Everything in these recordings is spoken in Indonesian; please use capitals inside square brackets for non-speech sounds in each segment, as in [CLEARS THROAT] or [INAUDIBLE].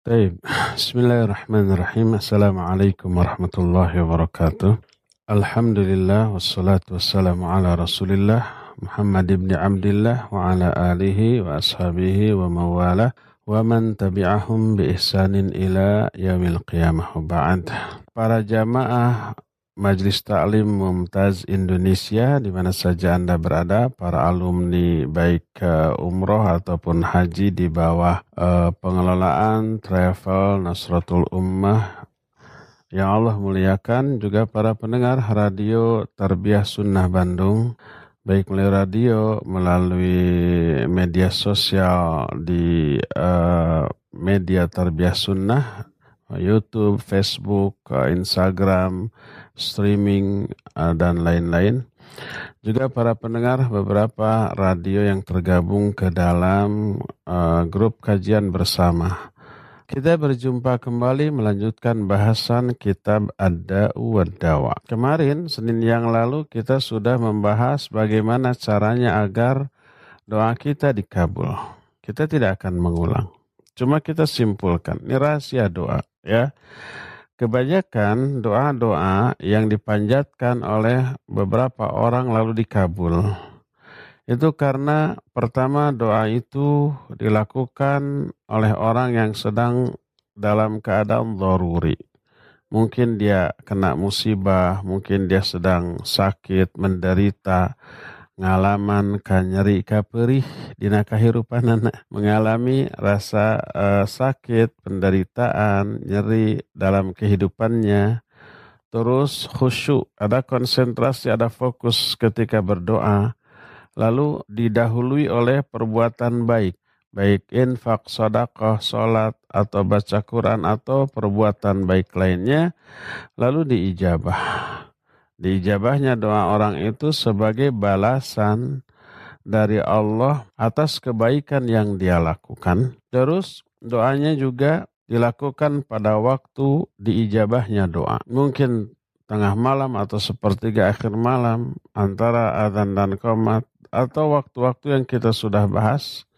طيب بسم الله الرحمن الرحيم. السلام عليكم ورحمة الله وبركاته. الحمد لله والصلاة والسلام على رسول الله محمد بن عبد الله وعلى آله وأصحابه ومواله ومن تبعهم بإحسان إلى يوم القيامة. وبعد para jamaah Majelis Taklim Mumtaz Indonesia di mana saja Anda berada, para alumni baik uh, umroh ataupun haji di bawah uh, pengelolaan Travel Nasratul Ummah. Yang Allah muliakan juga para pendengar radio Tarbiyah Sunnah Bandung. Baik melalui radio, melalui media sosial di uh, media Tarbiyah Sunnah, YouTube, Facebook, Instagram, streaming, uh, dan lain-lain. Juga para pendengar beberapa radio yang tergabung ke dalam uh, grup kajian bersama. Kita berjumpa kembali melanjutkan bahasan kitab Ada Wadawa. Kemarin, Senin yang lalu, kita sudah membahas bagaimana caranya agar doa kita dikabul. Kita tidak akan mengulang. Cuma kita simpulkan, ini rahasia doa ya. Kebanyakan doa-doa yang dipanjatkan oleh beberapa orang lalu dikabul. Itu karena pertama doa itu dilakukan oleh orang yang sedang dalam keadaan doruri. Mungkin dia kena musibah, mungkin dia sedang sakit, menderita, ngalaman kan nyeri ka perih dina kahirupan anak mengalami rasa uh, sakit penderitaan nyeri dalam kehidupannya. Terus khusyuk ada konsentrasi ada fokus ketika berdoa. Lalu didahului oleh perbuatan baik. Baik infak, sodakoh, sholat, atau baca Quran, atau perbuatan baik lainnya, lalu diijabah. Diijabahnya doa orang itu sebagai balasan dari Allah atas kebaikan yang dia lakukan. Terus doanya juga dilakukan pada waktu diijabahnya doa. Mungkin tengah malam atau sepertiga akhir malam antara adzan dan komat atau waktu-waktu yang kita sudah bahas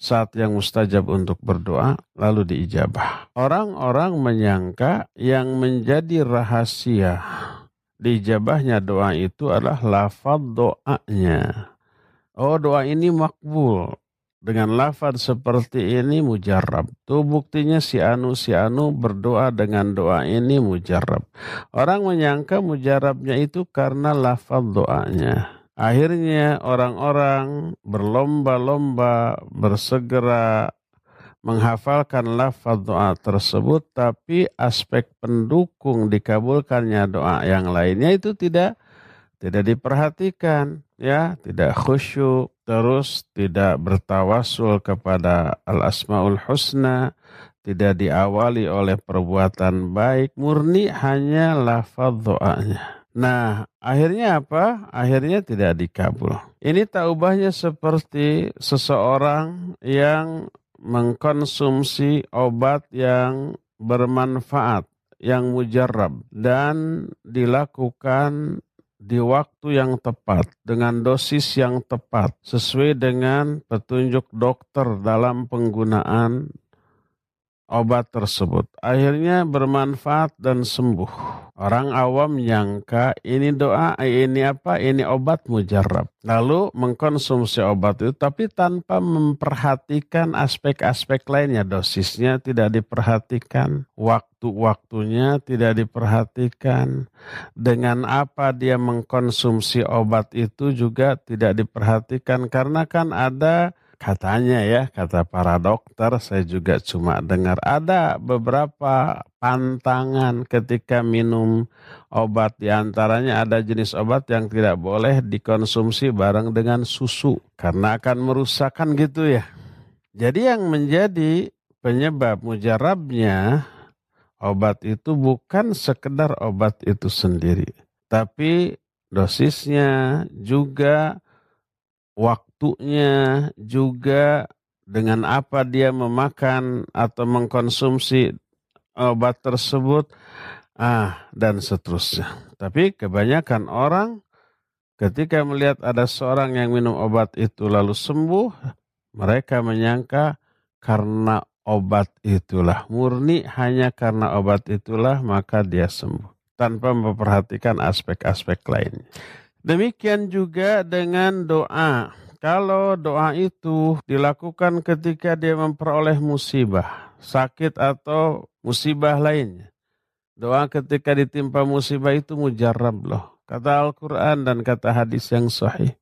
saat yang mustajab untuk berdoa lalu diijabah. Orang-orang menyangka yang menjadi rahasia dijabahnya doa itu adalah lafaz doanya. Oh doa ini makbul. Dengan lafaz seperti ini mujarab. Itu buktinya si Anu si Anu berdoa dengan doa ini mujarab. Orang menyangka mujarabnya itu karena lafaz doanya. Akhirnya orang-orang berlomba-lomba bersegera menghafalkan lafaz doa tersebut tapi aspek pendukung dikabulkannya doa yang lainnya itu tidak tidak diperhatikan ya tidak khusyuk terus tidak bertawasul kepada al asmaul husna tidak diawali oleh perbuatan baik murni hanya lafaz doanya Nah, akhirnya apa? Akhirnya tidak dikabul. Ini taubahnya seperti seseorang yang mengkonsumsi obat yang bermanfaat, yang mujarab dan dilakukan di waktu yang tepat dengan dosis yang tepat sesuai dengan petunjuk dokter dalam penggunaan obat tersebut. Akhirnya bermanfaat dan sembuh. Orang awam nyangka ini doa, ini apa, ini obat mujarab. Lalu mengkonsumsi obat itu tapi tanpa memperhatikan aspek-aspek lainnya. Dosisnya tidak diperhatikan, waktu-waktunya tidak diperhatikan. Dengan apa dia mengkonsumsi obat itu juga tidak diperhatikan karena kan ada katanya ya, kata para dokter, saya juga cuma dengar ada beberapa pantangan ketika minum obat. Di antaranya ada jenis obat yang tidak boleh dikonsumsi bareng dengan susu karena akan merusakkan gitu ya. Jadi yang menjadi penyebab mujarabnya obat itu bukan sekedar obat itu sendiri, tapi dosisnya juga waktunya juga dengan apa dia memakan atau mengkonsumsi obat tersebut ah dan seterusnya. Tapi kebanyakan orang ketika melihat ada seorang yang minum obat itu lalu sembuh, mereka menyangka karena obat itulah. Murni hanya karena obat itulah maka dia sembuh. Tanpa memperhatikan aspek-aspek lainnya. Demikian juga dengan doa. Kalau doa itu dilakukan ketika dia memperoleh musibah, sakit atau musibah lainnya. Doa ketika ditimpa musibah itu mujarab loh. Kata Al-Quran dan kata hadis yang sahih.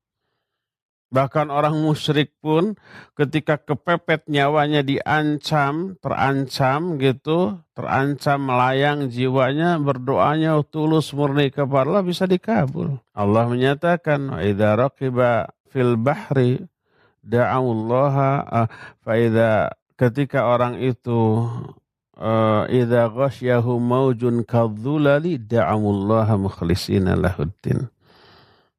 Bahkan orang musyrik pun ketika kepepet nyawanya diancam, terancam gitu, terancam melayang jiwanya, berdoanya tulus murni kepada Allah bisa dikabul. Allah menyatakan, "Idza raqiba fil bahri da'allaha uh, fa ketika orang itu uh, idza ghasyahu maujun kadzulali da'amullaha mukhlisina lahuddin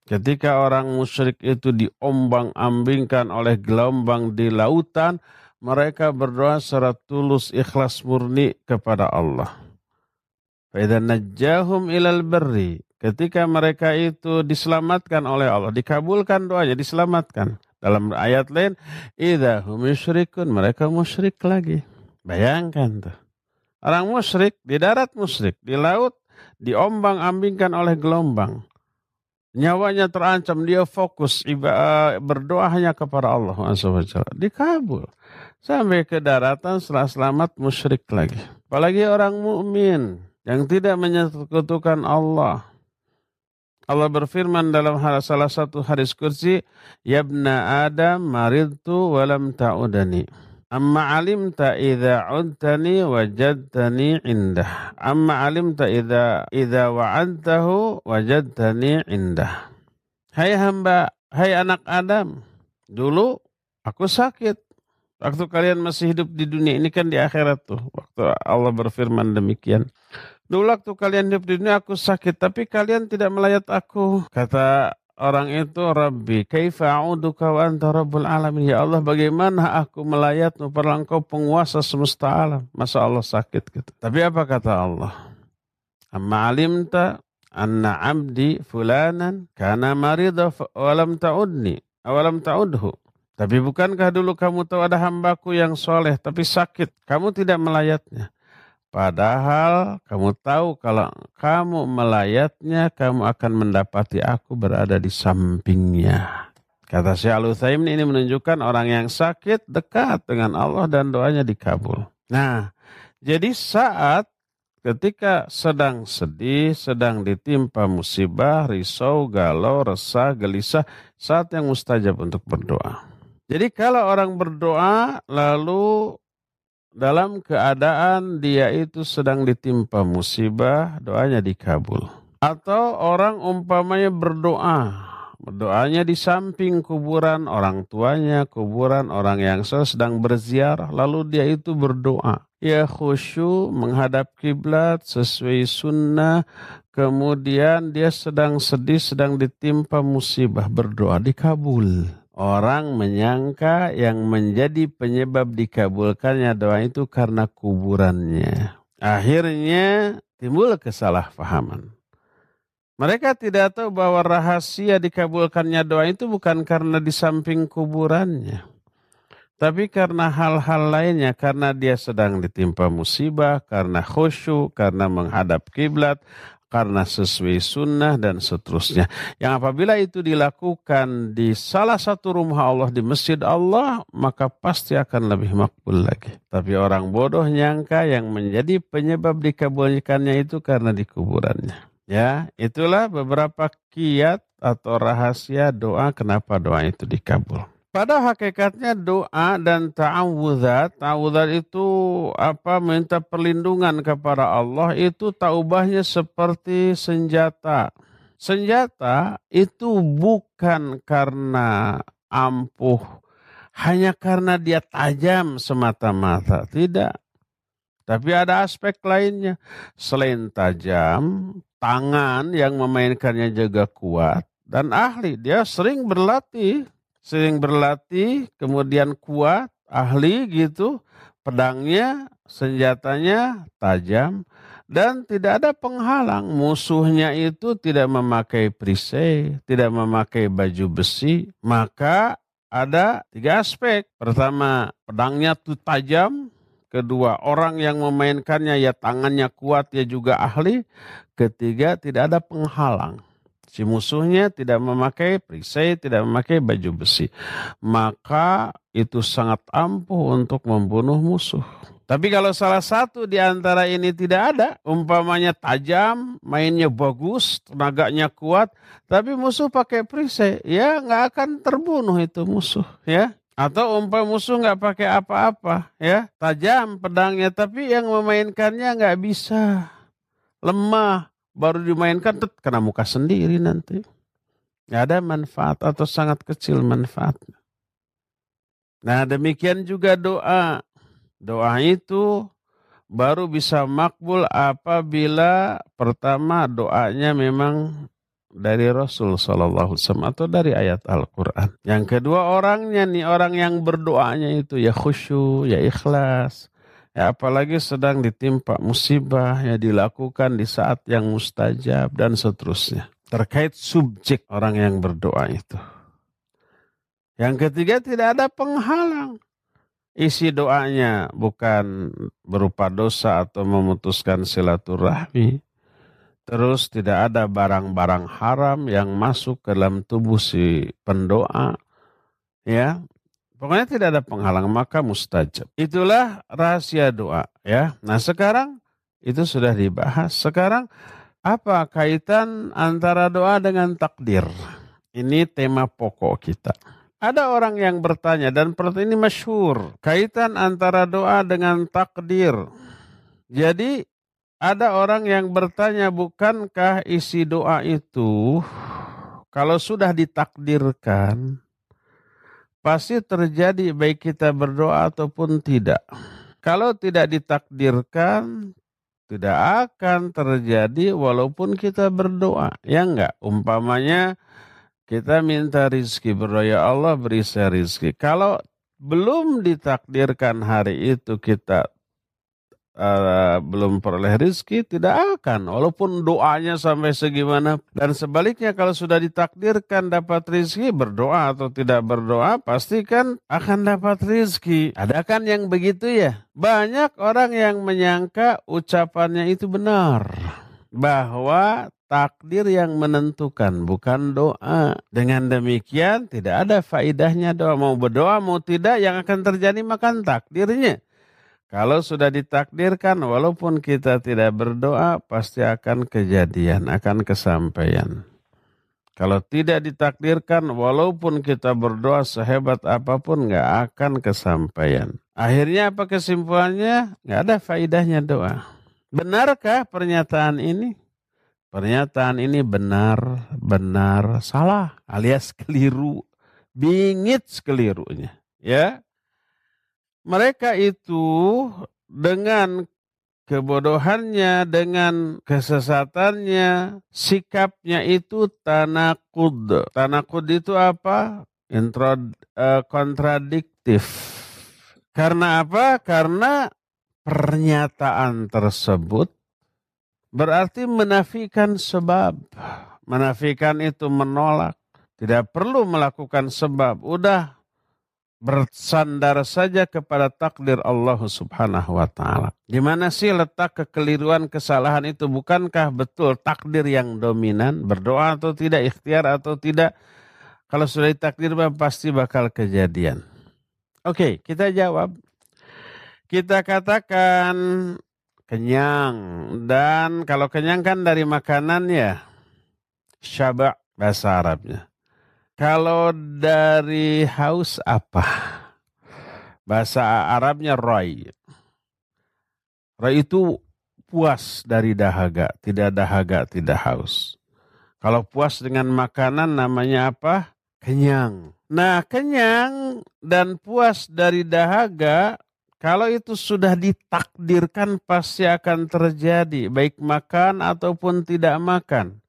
Ketika orang musyrik itu diombang-ambingkan oleh gelombang di lautan, mereka berdoa secara tulus ikhlas murni kepada Allah. Faidan najjahum ilal berri. Ketika mereka itu diselamatkan oleh Allah, dikabulkan doanya, diselamatkan. Dalam ayat lain, idza hum mereka musyrik lagi. Bayangkan tuh. Orang musyrik di darat musyrik, di laut diombang-ambingkan oleh gelombang nyawanya terancam, dia fokus ibadah, berdoa hanya kepada Allah SWT. Dikabul. Sampai ke daratan setelah selamat musyrik lagi. Apalagi orang mukmin yang tidak menyekutukan Allah. Allah berfirman dalam salah satu hadis kursi, Yabna Adam maridtu walam ta'udani. Amma alimta idza udtani wajadtani indah. Amma alimta idza idza wa'adtahu wajadtani indah. Hai hamba, hai anak Adam, dulu aku sakit. Waktu kalian masih hidup di dunia ini kan di akhirat tuh. Waktu Allah berfirman demikian. Dulu waktu kalian hidup di dunia aku sakit, tapi kalian tidak melayat aku. Kata orang itu Rabbi kaifa a'uduka wa anta rabbul alamin? Ya Allah bagaimana aku melayatmu? Padahal engkau penguasa semesta alam. Masa Allah sakit gitu. Tapi apa kata Allah? Amma alimta anna abdi fulanan kana marida walam ta'udni awalam ta'udhu. Tapi bukankah dulu kamu tahu ada hambaku yang soleh tapi sakit? Kamu tidak melayatnya Padahal kamu tahu kalau kamu melayatnya, kamu akan mendapati aku berada di sampingnya. Kata Syekh al ini menunjukkan orang yang sakit dekat dengan Allah dan doanya dikabul. Nah, jadi saat ketika sedang sedih, sedang ditimpa musibah, risau, galau, resah, gelisah, saat yang mustajab untuk berdoa. Jadi kalau orang berdoa lalu dalam keadaan dia itu sedang ditimpa musibah, doanya dikabul. Atau orang umpamanya berdoa, berdoanya di samping kuburan orang tuanya, kuburan orang yang sedang berziarah, lalu dia itu berdoa. Ya khusyuk menghadap kiblat sesuai sunnah, kemudian dia sedang sedih, sedang ditimpa musibah, berdoa dikabul. Orang menyangka yang menjadi penyebab dikabulkannya doa itu karena kuburannya. Akhirnya timbul kesalahpahaman. Mereka tidak tahu bahwa rahasia dikabulkannya doa itu bukan karena di samping kuburannya. Tapi karena hal-hal lainnya, karena dia sedang ditimpa musibah, karena khusyuk, karena menghadap kiblat, karena sesuai sunnah dan seterusnya. Yang apabila itu dilakukan di salah satu rumah Allah di masjid Allah, maka pasti akan lebih makbul lagi. Tapi orang bodoh nyangka yang menjadi penyebab dikabulkannya itu karena di kuburannya. Ya, itulah beberapa kiat atau rahasia doa kenapa doa itu dikabul. Pada hakikatnya doa dan ta'awudzat, ta'awudzat itu apa minta perlindungan kepada Allah itu taubahnya seperti senjata. Senjata itu bukan karena ampuh, hanya karena dia tajam semata-mata, tidak. Tapi ada aspek lainnya. Selain tajam, tangan yang memainkannya juga kuat dan ahli. Dia sering berlatih sering berlatih, kemudian kuat, ahli gitu, pedangnya, senjatanya tajam, dan tidak ada penghalang. Musuhnya itu tidak memakai perisai, tidak memakai baju besi, maka ada tiga aspek. Pertama, pedangnya itu tajam, Kedua, orang yang memainkannya ya tangannya kuat, ya juga ahli. Ketiga, tidak ada penghalang. Si musuhnya tidak memakai perisai, tidak memakai baju besi. Maka itu sangat ampuh untuk membunuh musuh. Tapi kalau salah satu di antara ini tidak ada, umpamanya tajam, mainnya bagus, tenaganya kuat, tapi musuh pakai perisai, ya nggak akan terbunuh itu musuh, ya. Atau umpam musuh nggak pakai apa-apa, ya, tajam pedangnya, tapi yang memainkannya nggak bisa, lemah, baru dimainkan tuh kena muka sendiri nanti. Nggak ada manfaat atau sangat kecil manfaatnya. Nah demikian juga doa Doa itu baru bisa makbul apabila pertama doanya memang dari Rasul Shallallahu Alaihi atau dari ayat Al-Quran. Yang kedua orangnya nih orang yang berdoanya itu ya khusyuk, ya ikhlas. Ya apalagi sedang ditimpa musibah ya dilakukan di saat yang mustajab dan seterusnya. Terkait subjek orang yang berdoa itu. Yang ketiga tidak ada penghalang isi doanya bukan berupa dosa atau memutuskan silaturahmi. Terus tidak ada barang-barang haram yang masuk ke dalam tubuh si pendoa. Ya, pokoknya tidak ada penghalang maka mustajab. Itulah rahasia doa ya. Nah sekarang itu sudah dibahas. Sekarang apa kaitan antara doa dengan takdir? Ini tema pokok kita. Ada orang yang bertanya dan pertanyaan ini masyhur, kaitan antara doa dengan takdir. Jadi ada orang yang bertanya bukankah isi doa itu kalau sudah ditakdirkan pasti terjadi baik kita berdoa ataupun tidak. Kalau tidak ditakdirkan tidak akan terjadi walaupun kita berdoa. Ya enggak? Umpamanya kita minta rizki, berdoa ya Allah beri saya rizki. Kalau belum ditakdirkan hari itu kita uh, belum peroleh rizki, tidak akan. Walaupun doanya sampai segimana. Dan sebaliknya kalau sudah ditakdirkan dapat rizki, berdoa atau tidak berdoa, pastikan akan dapat rizki. Ada kan yang begitu ya? Banyak orang yang menyangka ucapannya itu benar. Bahwa takdir yang menentukan, bukan doa. Dengan demikian tidak ada faidahnya doa. Mau berdoa mau tidak yang akan terjadi makan takdirnya. Kalau sudah ditakdirkan walaupun kita tidak berdoa pasti akan kejadian, akan kesampaian. Kalau tidak ditakdirkan walaupun kita berdoa sehebat apa pun nggak akan kesampaian. Akhirnya apa kesimpulannya? Nggak ada faidahnya doa. Benarkah pernyataan ini? Pernyataan ini benar, benar salah alias keliru, bingit kelirunya. Ya, mereka itu dengan kebodohannya, dengan kesesatannya, sikapnya itu tanakud. Tanakud itu apa? Intro, uh, kontradiktif. Karena apa? Karena pernyataan tersebut Berarti menafikan sebab. Menafikan itu menolak. Tidak perlu melakukan sebab. Udah bersandar saja kepada takdir Allah Subhanahu wa taala. Di mana sih letak kekeliruan kesalahan itu? Bukankah betul takdir yang dominan, berdoa atau tidak, ikhtiar atau tidak? Kalau sudah ditakdir pasti bakal kejadian. Oke, kita jawab. Kita katakan kenyang dan kalau kenyang kan dari makanan ya syaba bahasa Arabnya. Kalau dari haus apa? Bahasa Arabnya roy. Roy itu puas dari dahaga, tidak dahaga, tidak haus. Kalau puas dengan makanan namanya apa? Kenyang. Nah, kenyang dan puas dari dahaga kalau itu sudah ditakdirkan pasti akan terjadi, baik makan ataupun tidak makan.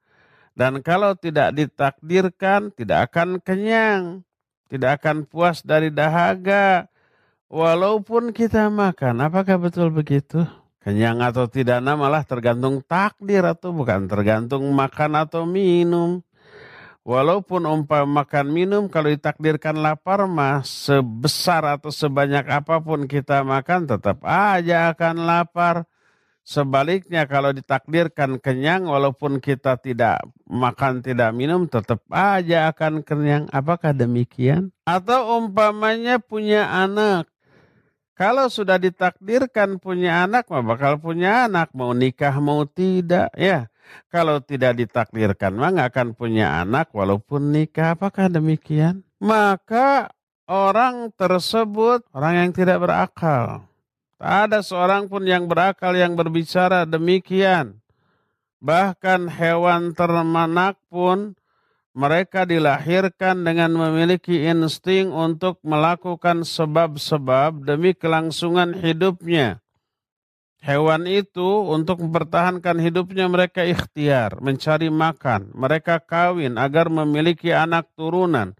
Dan kalau tidak ditakdirkan, tidak akan kenyang, tidak akan puas dari dahaga, walaupun kita makan. Apakah betul begitu? Kenyang atau tidak, malah tergantung takdir atau bukan tergantung makan atau minum. Walaupun umpam makan minum kalau ditakdirkan lapar mah sebesar atau sebanyak apa pun kita makan tetap aja akan lapar. Sebaliknya kalau ditakdirkan kenyang walaupun kita tidak makan tidak minum tetap aja akan kenyang. Apakah demikian? Atau umpamanya punya anak. Kalau sudah ditakdirkan punya anak mah bakal punya anak mau nikah mau tidak ya. Kalau tidak ditakdirkan mah nggak akan punya anak walaupun nikah. Apakah demikian? Maka orang tersebut orang yang tidak berakal. Tak ada seorang pun yang berakal yang berbicara demikian. Bahkan hewan ternak pun mereka dilahirkan dengan memiliki insting untuk melakukan sebab-sebab demi kelangsungan hidupnya. Hewan itu untuk mempertahankan hidupnya mereka ikhtiar, mencari makan, mereka kawin agar memiliki anak turunan.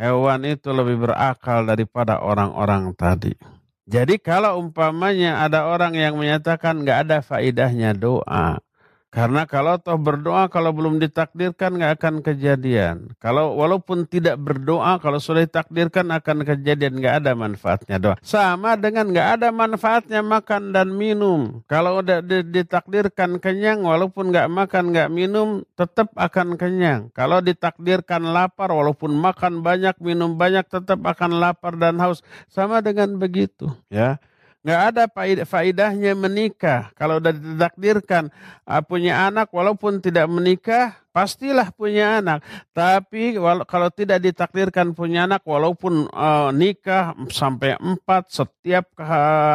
Hewan itu lebih berakal daripada orang-orang tadi. Jadi kalau umpamanya ada orang yang menyatakan nggak ada faidahnya doa, karena kalau toh berdoa kalau belum ditakdirkan nggak akan kejadian. Kalau walaupun tidak berdoa kalau sudah ditakdirkan akan kejadian nggak ada manfaatnya doa. Sama dengan nggak ada manfaatnya makan dan minum. Kalau udah ditakdirkan kenyang walaupun nggak makan nggak minum tetap akan kenyang. Kalau ditakdirkan lapar walaupun makan banyak minum banyak tetap akan lapar dan haus. Sama dengan begitu ya nggak ada faidahnya menikah. Kalau sudah ditakdirkan uh, punya anak, walaupun tidak menikah, pastilah punya anak. Tapi kalau tidak ditakdirkan punya anak, walaupun uh, nikah sampai empat setiap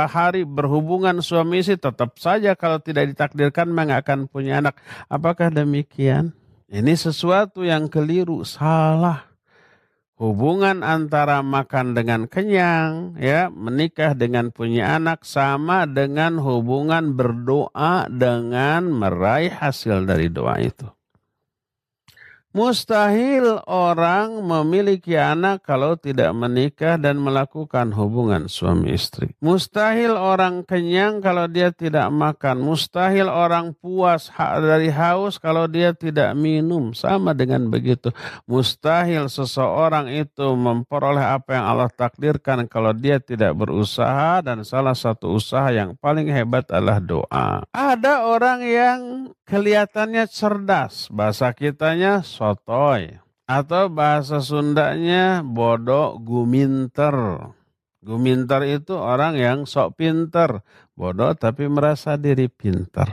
hari berhubungan suami istri, tetap saja kalau tidak ditakdirkan nggak akan punya anak. Apakah demikian? Ini sesuatu yang keliru, salah hubungan antara makan dengan kenyang, ya, menikah dengan punya anak sama dengan hubungan berdoa dengan meraih hasil dari doa itu. Mustahil orang memiliki anak kalau tidak menikah dan melakukan hubungan suami istri. Mustahil orang kenyang kalau dia tidak makan. Mustahil orang puas dari haus kalau dia tidak minum. Sama dengan begitu. Mustahil seseorang itu memperoleh apa yang Allah takdirkan kalau dia tidak berusaha dan salah satu usaha yang paling hebat adalah doa. Ada orang yang kelihatannya cerdas. Bahasa kitanya sotoy. Atau bahasa Sundanya bodoh guminter. Guminter itu orang yang sok pinter. Bodoh tapi merasa diri pinter.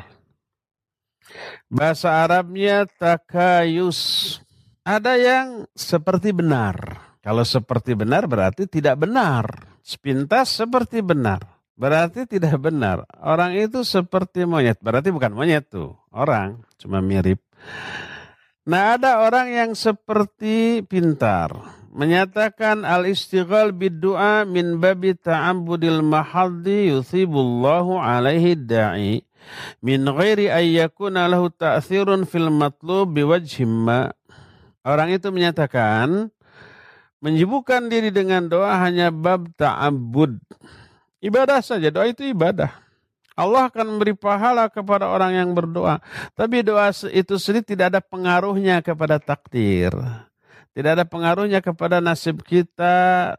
Bahasa Arabnya takayus. Ada yang seperti benar. Kalau seperti benar berarti tidak benar. Sepintas seperti benar. Berarti tidak benar. Orang itu seperti monyet. Berarti bukan monyet tuh. Orang. Cuma mirip. Nah ada orang yang seperti pintar. Menyatakan al-istighal biddu'a min babi ta'ambudil mahaldi yuthibullahu alaihi da'i min ghairi ayyakuna lahu ta'thirun fil matlub biwajhimma. Orang itu menyatakan menyibukkan diri dengan doa hanya bab ta'abbud. Ibadah saja, doa itu ibadah. Allah akan memberi pahala kepada orang yang berdoa. Tapi doa itu sendiri tidak ada pengaruhnya kepada takdir. Tidak ada pengaruhnya kepada nasib kita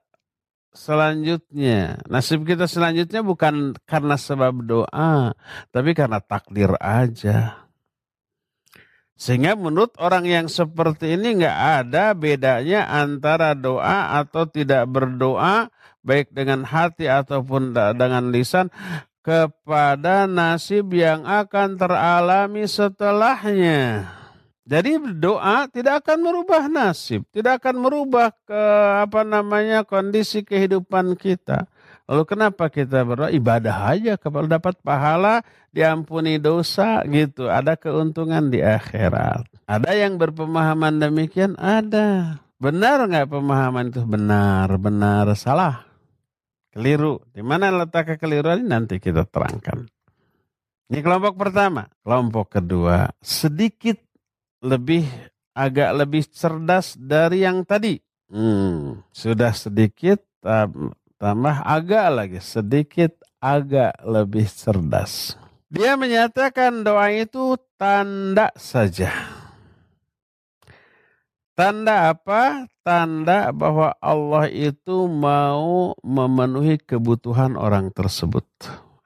selanjutnya. Nasib kita selanjutnya bukan karena sebab doa, tapi karena takdir aja. Sehingga menurut orang yang seperti ini nggak ada bedanya antara doa atau tidak berdoa, baik dengan hati ataupun dengan lisan, kepada nasib yang akan teralami setelahnya. Jadi doa tidak akan merubah nasib, tidak akan merubah ke apa namanya kondisi kehidupan kita. Lalu kenapa kita berdoa? Ibadah aja kalau dapat pahala, diampuni dosa gitu, ada keuntungan di akhirat. Ada yang berpemahaman demikian? Ada. Benar nggak pemahaman itu? Benar, benar, salah. Keliru. Di mana letak kekeliruan ini nanti kita terangkan. Ini kelompok pertama. Kelompok kedua sedikit lebih agak lebih cerdas dari yang tadi. Hmm, sudah sedikit tambah agak lagi sedikit agak lebih cerdas. Dia menyatakan doa itu tanda saja. Tanda apa? Tanda bahwa Allah itu mau memenuhi kebutuhan orang tersebut.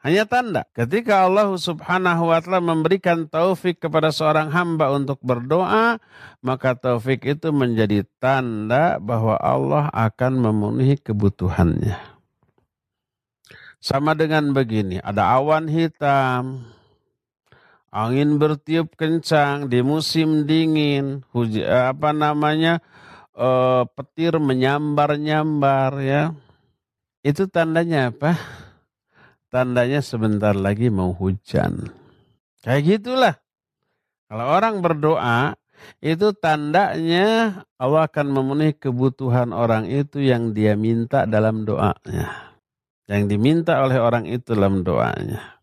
Hanya tanda. Ketika Allah subhanahu wa ta'ala memberikan taufik kepada seorang hamba untuk berdoa, maka taufik itu menjadi tanda bahwa Allah akan memenuhi kebutuhannya. Sama dengan begini, ada awan hitam, angin bertiup kencang di musim dingin, huj apa namanya, uh, petir menyambar-nyambar ya. Itu tandanya apa? tandanya sebentar lagi mau hujan. Kayak gitulah. Kalau orang berdoa, itu tandanya Allah akan memenuhi kebutuhan orang itu yang dia minta dalam doanya. Yang diminta oleh orang itu dalam doanya.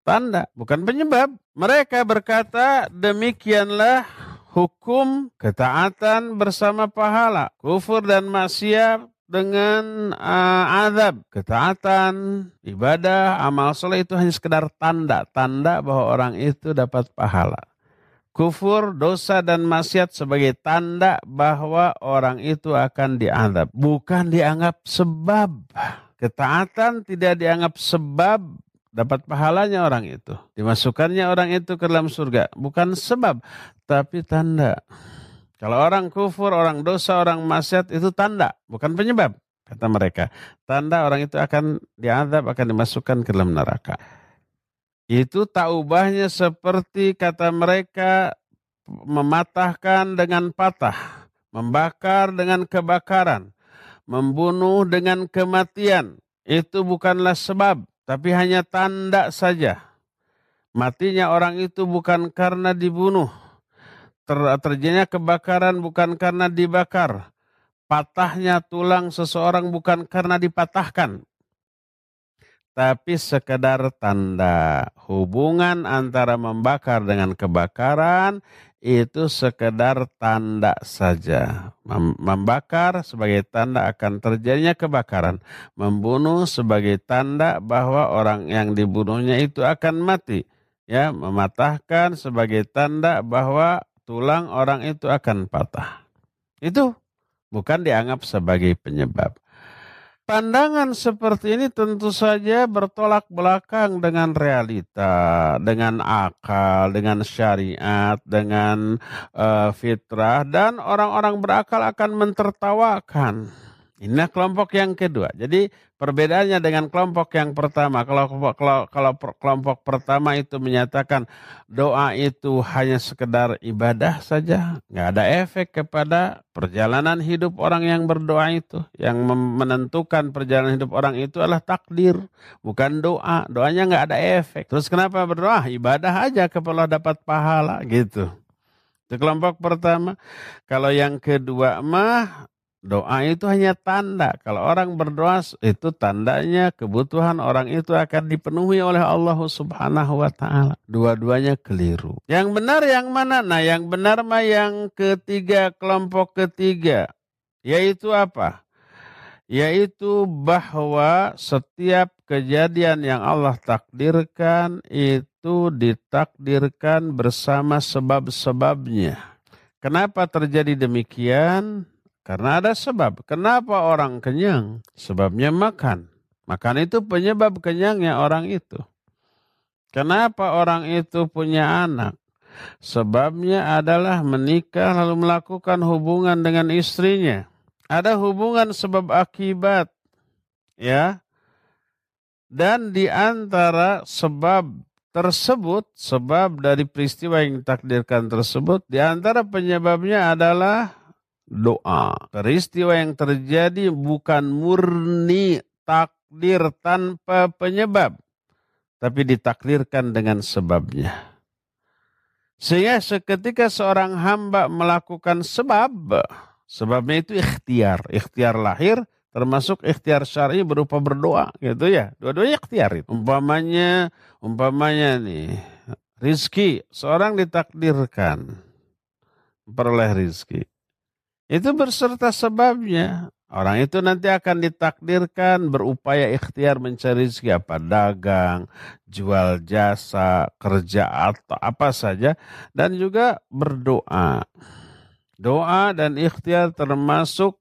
Tanda, bukan penyebab. Mereka berkata, demikianlah hukum ketaatan bersama pahala. Kufur dan maksiat dengan uh, azab, ketaatan, ibadah, amal soleh itu hanya sekedar tanda, tanda bahwa orang itu dapat pahala. Kufur, dosa dan maksiat sebagai tanda bahwa orang itu akan diadab, bukan dianggap sebab. Ketaatan tidak dianggap sebab dapat pahalanya orang itu. Dimasukkannya orang itu ke dalam surga, bukan sebab, tapi tanda. Kalau orang kufur, orang dosa, orang maksiat itu tanda, bukan penyebab. Kata mereka, tanda orang itu akan diadab, akan dimasukkan ke dalam neraka. Itu tak ubahnya seperti kata mereka mematahkan dengan patah, membakar dengan kebakaran, membunuh dengan kematian. Itu bukanlah sebab, tapi hanya tanda saja. Matinya orang itu bukan karena dibunuh, ter, terjadinya kebakaran bukan karena dibakar. Patahnya tulang seseorang bukan karena dipatahkan. Tapi sekedar tanda hubungan antara membakar dengan kebakaran itu sekedar tanda saja. Membakar sebagai tanda akan terjadinya kebakaran. Membunuh sebagai tanda bahwa orang yang dibunuhnya itu akan mati. Ya, mematahkan sebagai tanda bahwa tulang orang itu akan patah. Itu bukan dianggap sebagai penyebab. Pandangan seperti ini tentu saja bertolak belakang dengan realita, dengan akal, dengan syariat, dengan uh, fitrah, dan orang-orang berakal akan mentertawakan. Inilah kelompok yang kedua. Jadi Perbedaannya dengan kelompok yang pertama, kalau kalau kalau kelompok pertama itu menyatakan doa itu hanya sekedar ibadah saja, nggak ada efek kepada perjalanan hidup orang yang berdoa itu. Yang menentukan perjalanan hidup orang itu adalah takdir, bukan doa. Doanya nggak ada efek. Terus kenapa berdoa? Ibadah aja kepala dapat pahala gitu. Itu kelompok pertama. Kalau yang kedua mah Doa itu hanya tanda. Kalau orang berdoa itu tandanya kebutuhan orang itu akan dipenuhi oleh Allah Subhanahu wa taala. Dua-duanya keliru. Yang benar yang mana? Nah, yang benar mah yang ketiga, kelompok ketiga. Yaitu apa? Yaitu bahwa setiap kejadian yang Allah takdirkan itu ditakdirkan bersama sebab-sebabnya. Kenapa terjadi demikian? Karena ada sebab. Kenapa orang kenyang? Sebabnya makan. Makan itu penyebab kenyangnya orang itu. Kenapa orang itu punya anak? Sebabnya adalah menikah lalu melakukan hubungan dengan istrinya. Ada hubungan sebab akibat. Ya. Dan di antara sebab tersebut, sebab dari peristiwa yang ditakdirkan tersebut, di antara penyebabnya adalah doa. Peristiwa yang terjadi bukan murni takdir tanpa penyebab, tapi ditakdirkan dengan sebabnya. Sehingga seketika seorang hamba melakukan sebab, sebabnya itu ikhtiar. Ikhtiar lahir termasuk ikhtiar syar'i berupa berdoa gitu ya. Dua-duanya ikhtiar itu. Umpamanya, umpamanya nih, rizki. Seorang ditakdirkan peroleh rizki itu berserta sebabnya. Orang itu nanti akan ditakdirkan berupaya ikhtiar mencari rezeki apa dagang, jual jasa, kerja atau apa saja dan juga berdoa. Doa dan ikhtiar termasuk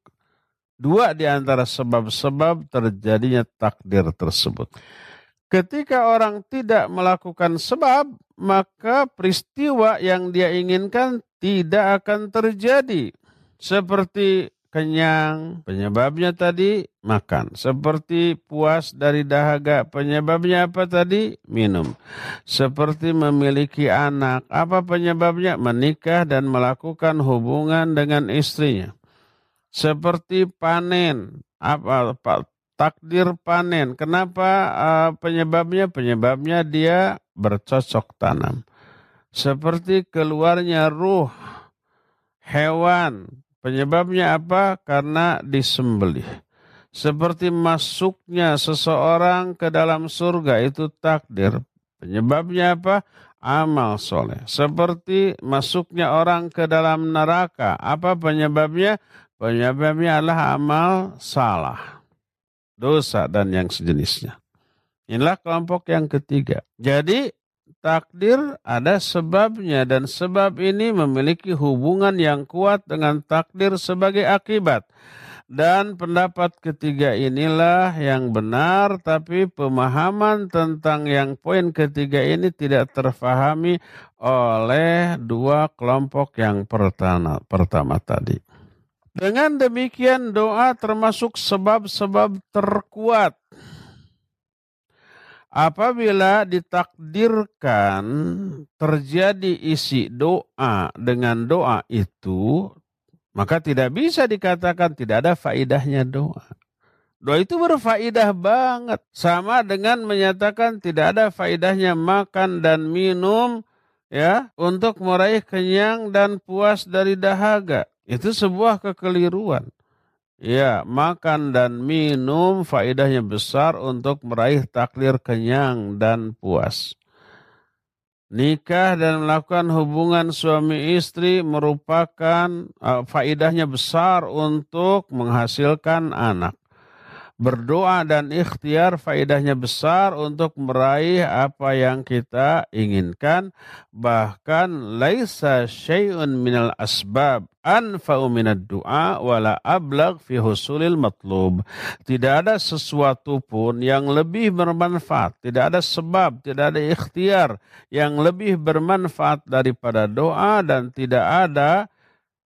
dua di antara sebab-sebab terjadinya takdir tersebut. Ketika orang tidak melakukan sebab, maka peristiwa yang dia inginkan tidak akan terjadi. Seperti kenyang, penyebabnya tadi makan. Seperti puas dari dahaga, penyebabnya apa tadi? Minum. Seperti memiliki anak, apa penyebabnya? Menikah dan melakukan hubungan dengan istrinya. Seperti panen, apa, apa takdir panen. Kenapa uh, penyebabnya? Penyebabnya dia bercocok tanam. Seperti keluarnya ruh hewan. Penyebabnya apa? Karena disembelih. Seperti masuknya seseorang ke dalam surga itu takdir. Penyebabnya apa? Amal soleh. Seperti masuknya orang ke dalam neraka. Apa penyebabnya? Penyebabnya adalah amal salah dosa, dan yang sejenisnya. Inilah kelompok yang ketiga. Jadi takdir ada sebabnya dan sebab ini memiliki hubungan yang kuat dengan takdir sebagai akibat. Dan pendapat ketiga inilah yang benar, tapi pemahaman tentang yang poin ketiga ini tidak terfahami oleh dua kelompok yang pertama, pertama tadi. Dengan demikian doa termasuk sebab-sebab terkuat. Apabila ditakdirkan terjadi isi doa dengan doa itu, maka tidak bisa dikatakan tidak ada faidahnya doa. Doa itu berfaidah banget. Sama dengan menyatakan tidak ada faidahnya makan dan minum ya untuk meraih kenyang dan puas dari dahaga. Itu sebuah kekeliruan. Ya, makan dan minum faedahnya besar untuk meraih takdir kenyang dan puas. Nikah dan melakukan hubungan suami istri merupakan uh, faedahnya besar untuk menghasilkan anak berdoa dan ikhtiar faedahnya besar untuk meraih apa yang kita inginkan. Bahkan laisa syai'un minal asbab anfa'u minad du'a wala ablag fi husulil matlub. Tidak ada sesuatu pun yang lebih bermanfaat tidak ada sebab tidak ada ikhtiar yang lebih bermanfaat daripada doa dan tidak ada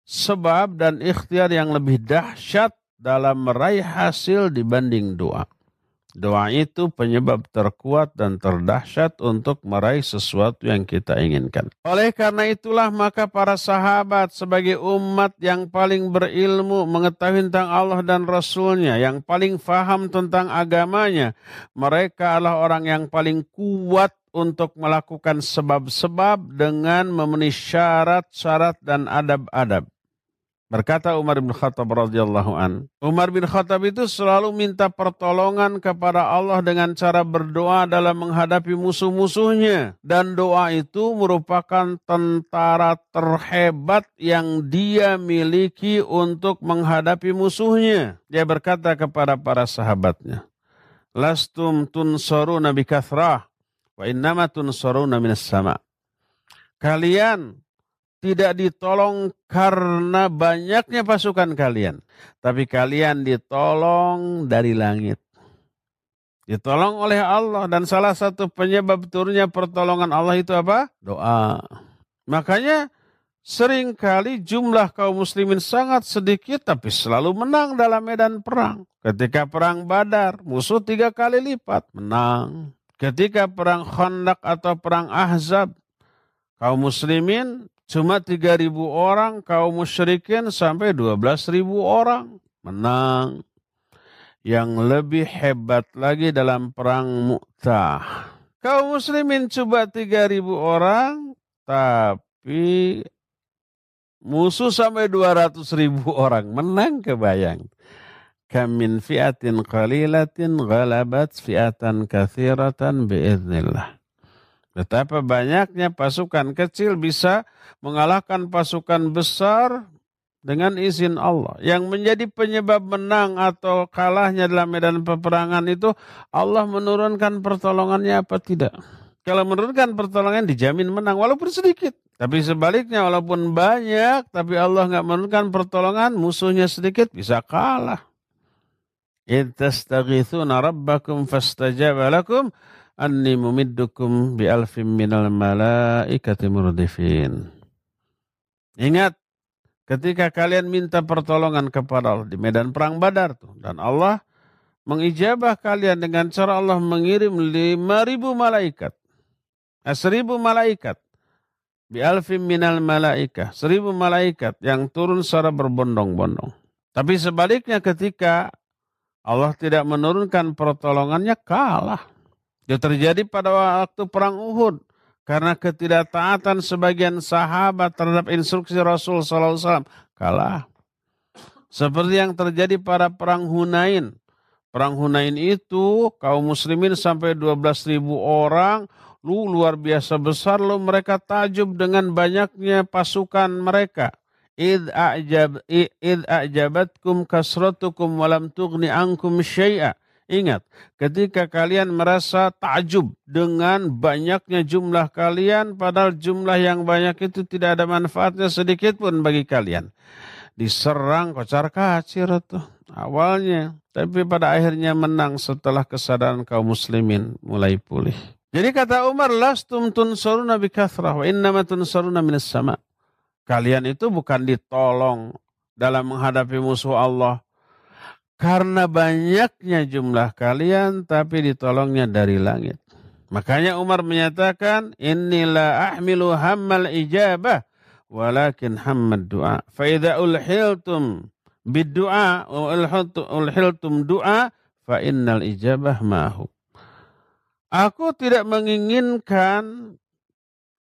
sebab dan ikhtiar yang lebih dahsyat dalam meraih hasil dibanding doa. Doa itu penyebab terkuat dan terdahsyat untuk meraih sesuatu yang kita inginkan. Oleh karena itulah maka para sahabat sebagai umat yang paling berilmu mengetahui tentang Allah dan Rasulnya, yang paling faham tentang agamanya, mereka adalah orang yang paling kuat untuk melakukan sebab-sebab dengan memenuhi syarat-syarat dan adab-adab. Berkata Umar bin Khattab radhiyallahu an, Umar bin Khattab itu selalu minta pertolongan kepada Allah dengan cara berdoa dalam menghadapi musuh-musuhnya dan doa itu merupakan tentara terhebat yang dia miliki untuk menghadapi musuhnya. Dia berkata kepada para sahabatnya, "Lastum tunsaruna bi kathrah wa innama tunsaruna minas sama." Kalian tidak ditolong karena banyaknya pasukan kalian, tapi kalian ditolong dari langit. Ditolong oleh Allah dan salah satu penyebab turunnya pertolongan Allah itu apa? Doa. Makanya sering kali jumlah kaum muslimin sangat sedikit tapi selalu menang dalam medan perang. Ketika perang Badar, musuh tiga kali lipat menang. Ketika perang Khandaq atau perang Ahzab, kaum muslimin Cuma 3.000 orang kaum musyrikin sampai 12.000 orang menang. Yang lebih hebat lagi dalam perang Mu'tah. Kaum muslimin coba 3.000 orang tapi musuh sampai 200 ribu orang menang kebayang. Kamin fiatin qalilatin ghalabat fiatan kathiratan biiznillah. Betapa banyaknya pasukan kecil bisa mengalahkan pasukan besar dengan izin Allah. Yang menjadi penyebab menang atau kalahnya dalam medan peperangan itu Allah menurunkan pertolongannya apa tidak. Kalau menurunkan pertolongan dijamin menang walaupun sedikit. Tapi sebaliknya walaupun banyak tapi Allah nggak menurunkan pertolongan musuhnya sedikit bisa kalah. Intastaghithuna rabbakum fastajaba lakum anni mumiddukum bi alfim minal malaikati murdifin. Ingat ketika kalian minta pertolongan kepada Allah di medan perang Badar tuh dan Allah mengijabah kalian dengan cara Allah mengirim lima ribu malaikat. Eh, seribu malaikat Bi alfim minal malaikah. Seribu malaikat yang turun secara berbondong-bondong. Tapi sebaliknya ketika Allah tidak menurunkan pertolongannya kalah. Itu terjadi pada waktu perang Uhud. Karena ketidaktaatan sebagian sahabat terhadap instruksi Rasul SAW. Kalah. Seperti yang terjadi pada perang Hunain. Perang Hunain itu kaum muslimin sampai 12 ribu orang Lu luar biasa besar lo mereka tajub dengan banyaknya pasukan mereka. Id a'jab id a'jabatkum kasratukum walam tughni ankum syai'a. Ingat, ketika kalian merasa takjub dengan banyaknya jumlah kalian, padahal jumlah yang banyak itu tidak ada manfaatnya sedikit pun bagi kalian. Diserang kocar kacir tuh awalnya, tapi pada akhirnya menang setelah kesadaran kaum muslimin mulai pulih. Jadi kata Umar, lastum tunsaruna bikathrah wa innama tunsaruna minas sama. Kalian itu bukan ditolong dalam menghadapi musuh Allah. Karena banyaknya jumlah kalian, tapi ditolongnya dari langit. Makanya Umar menyatakan, Inilah ahmilu hammal ijabah, walakin hammad du'a. Fa'idha ulhiltum bid-du'a, ulhiltum du'a, fa innal ijabah mahu. Aku tidak menginginkan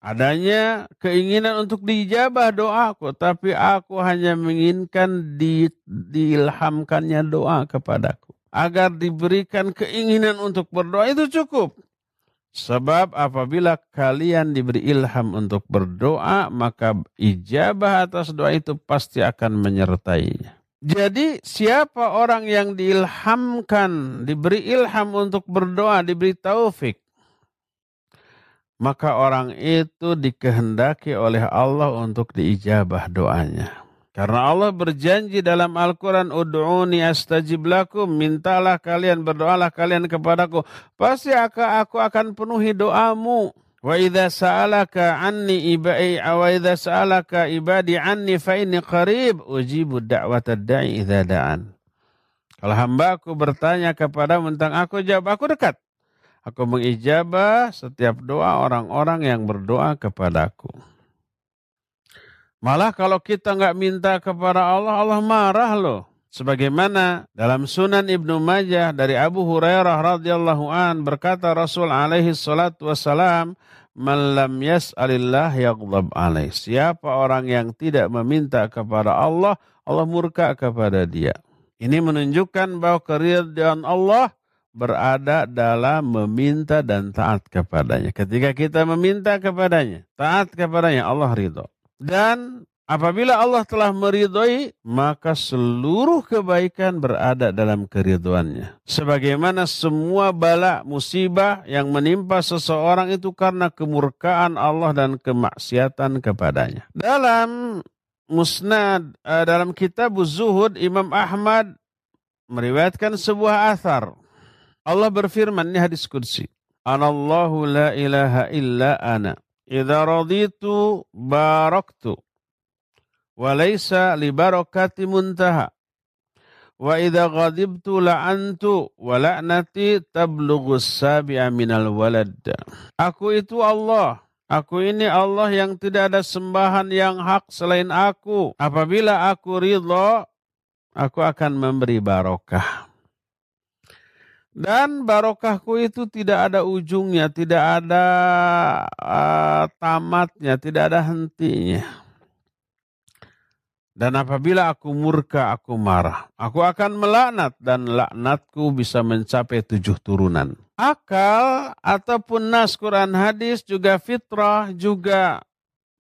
adanya keinginan untuk dijabah doaku, tapi aku hanya menginginkan di, diilhamkannya doa kepadaku. Agar diberikan keinginan untuk berdoa itu cukup. Sebab apabila kalian diberi ilham untuk berdoa, maka ijabah atas doa itu pasti akan menyertainya. Jadi siapa orang yang diilhamkan, diberi ilham untuk berdoa, diberi taufik, maka orang itu dikehendaki oleh Allah untuk diijabah doanya. Karena Allah berjanji dalam Al-Quran, Udu'uni astajib lakum, mintalah kalian, berdoalah kalian kepadaku. Pasti aku akan penuhi doamu. Wa idza sa'alaka anni ibai wa idza sa'alaka ibadi anni fa inni qarib ujibu da'watad da'i idza da'an. Kalau hambaku bertanya kepada tentang aku jawab aku dekat. Aku mengijabah setiap doa orang-orang yang berdoa kepadaku. Malah kalau kita nggak minta kepada Allah, Allah marah loh. Sebagaimana dalam Sunan Ibnu Majah dari Abu Hurairah radhiyallahu an berkata Rasul alaihi salatu wassalam, "Man lam yas'alillah yaghdab alaih." Siapa orang yang tidak meminta kepada Allah, Allah murka kepada dia. Ini menunjukkan bahwa keridhaan Allah berada dalam meminta dan taat kepadanya. Ketika kita meminta kepadanya, taat kepadanya, Allah ridho. Dan Apabila Allah telah meridhoi, maka seluruh kebaikan berada dalam keriduannya. Sebagaimana semua bala musibah yang menimpa seseorang itu karena kemurkaan Allah dan kemaksiatan kepadanya. Dalam musnad, eh, dalam kitab Zuhud, Imam Ahmad meriwayatkan sebuah athar. Allah berfirman, ini hadis kudsi. Anallahu la ilaha illa ana. Idza raditu baraktu walaysa li barakati muntaha. Wa idza ghadibtu la'antu wa la'nati tablughu sabi'a minal walad. Aku itu Allah. Aku ini Allah yang tidak ada sembahan yang hak selain aku. Apabila aku ridho, aku akan memberi barokah. Dan barokahku itu tidak ada ujungnya, tidak ada uh, tamatnya, tidak ada hentinya. Dan apabila aku murka, aku marah. Aku akan melaknat dan laknatku bisa mencapai tujuh turunan. Akal ataupun nas Quran hadis juga fitrah juga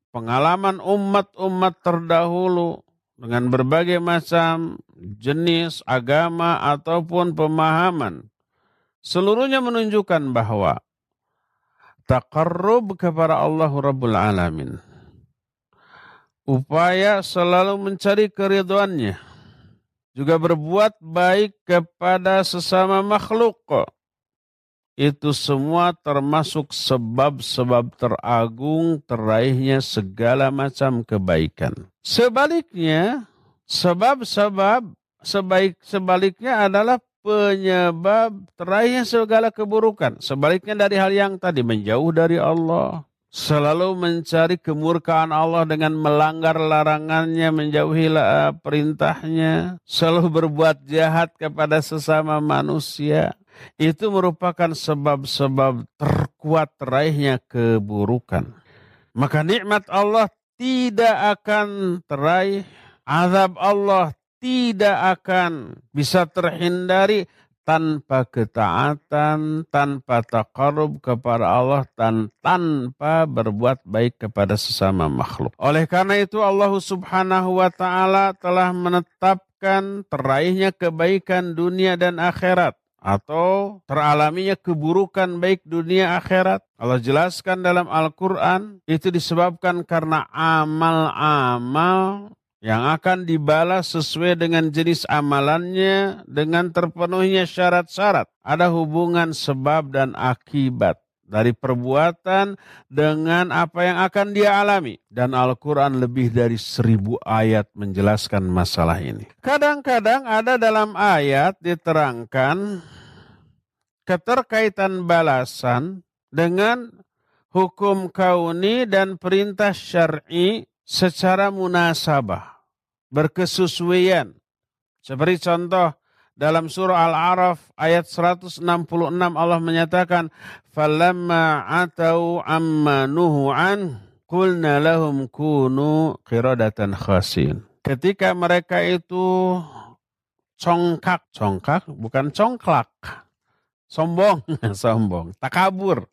pengalaman umat-umat terdahulu dengan berbagai macam jenis agama ataupun pemahaman. Seluruhnya menunjukkan bahwa takarrub kepada Allah Rabbul Alamin upaya selalu mencari keriduannya, juga berbuat baik kepada sesama makhluk. Itu semua termasuk sebab-sebab teragung teraihnya segala macam kebaikan. Sebaliknya, sebab-sebab sebaik sebaliknya adalah penyebab teraihnya segala keburukan. Sebaliknya dari hal yang tadi menjauh dari Allah, selalu mencari kemurkaan Allah dengan melanggar larangannya, menjauhi perintahnya, selalu berbuat jahat kepada sesama manusia. Itu merupakan sebab-sebab terkuat teraihnya keburukan. Maka nikmat Allah tidak akan teraih, azab Allah tidak akan bisa terhindari tanpa ketaatan, tanpa takarub kepada Allah, dan tanpa berbuat baik kepada sesama makhluk. Oleh karena itu Allah subhanahu wa ta'ala telah menetapkan teraihnya kebaikan dunia dan akhirat atau teralaminya keburukan baik dunia akhirat. Allah jelaskan dalam Al-Quran itu disebabkan karena amal-amal yang akan dibalas sesuai dengan jenis amalannya dengan terpenuhinya syarat-syarat. Ada hubungan sebab dan akibat dari perbuatan dengan apa yang akan dia alami. Dan Al-Quran lebih dari seribu ayat menjelaskan masalah ini. Kadang-kadang ada dalam ayat diterangkan keterkaitan balasan dengan hukum kauni dan perintah syar'i secara munasabah berkesesuaian. Seperti contoh dalam surah Al-Araf ayat 166 Allah menyatakan falamma atau amma nuhu an lahum kunu qiradatan khasin. Ketika mereka itu congkak, congkak bukan congklak. Sombong, [LAUGHS] sombong, takabur.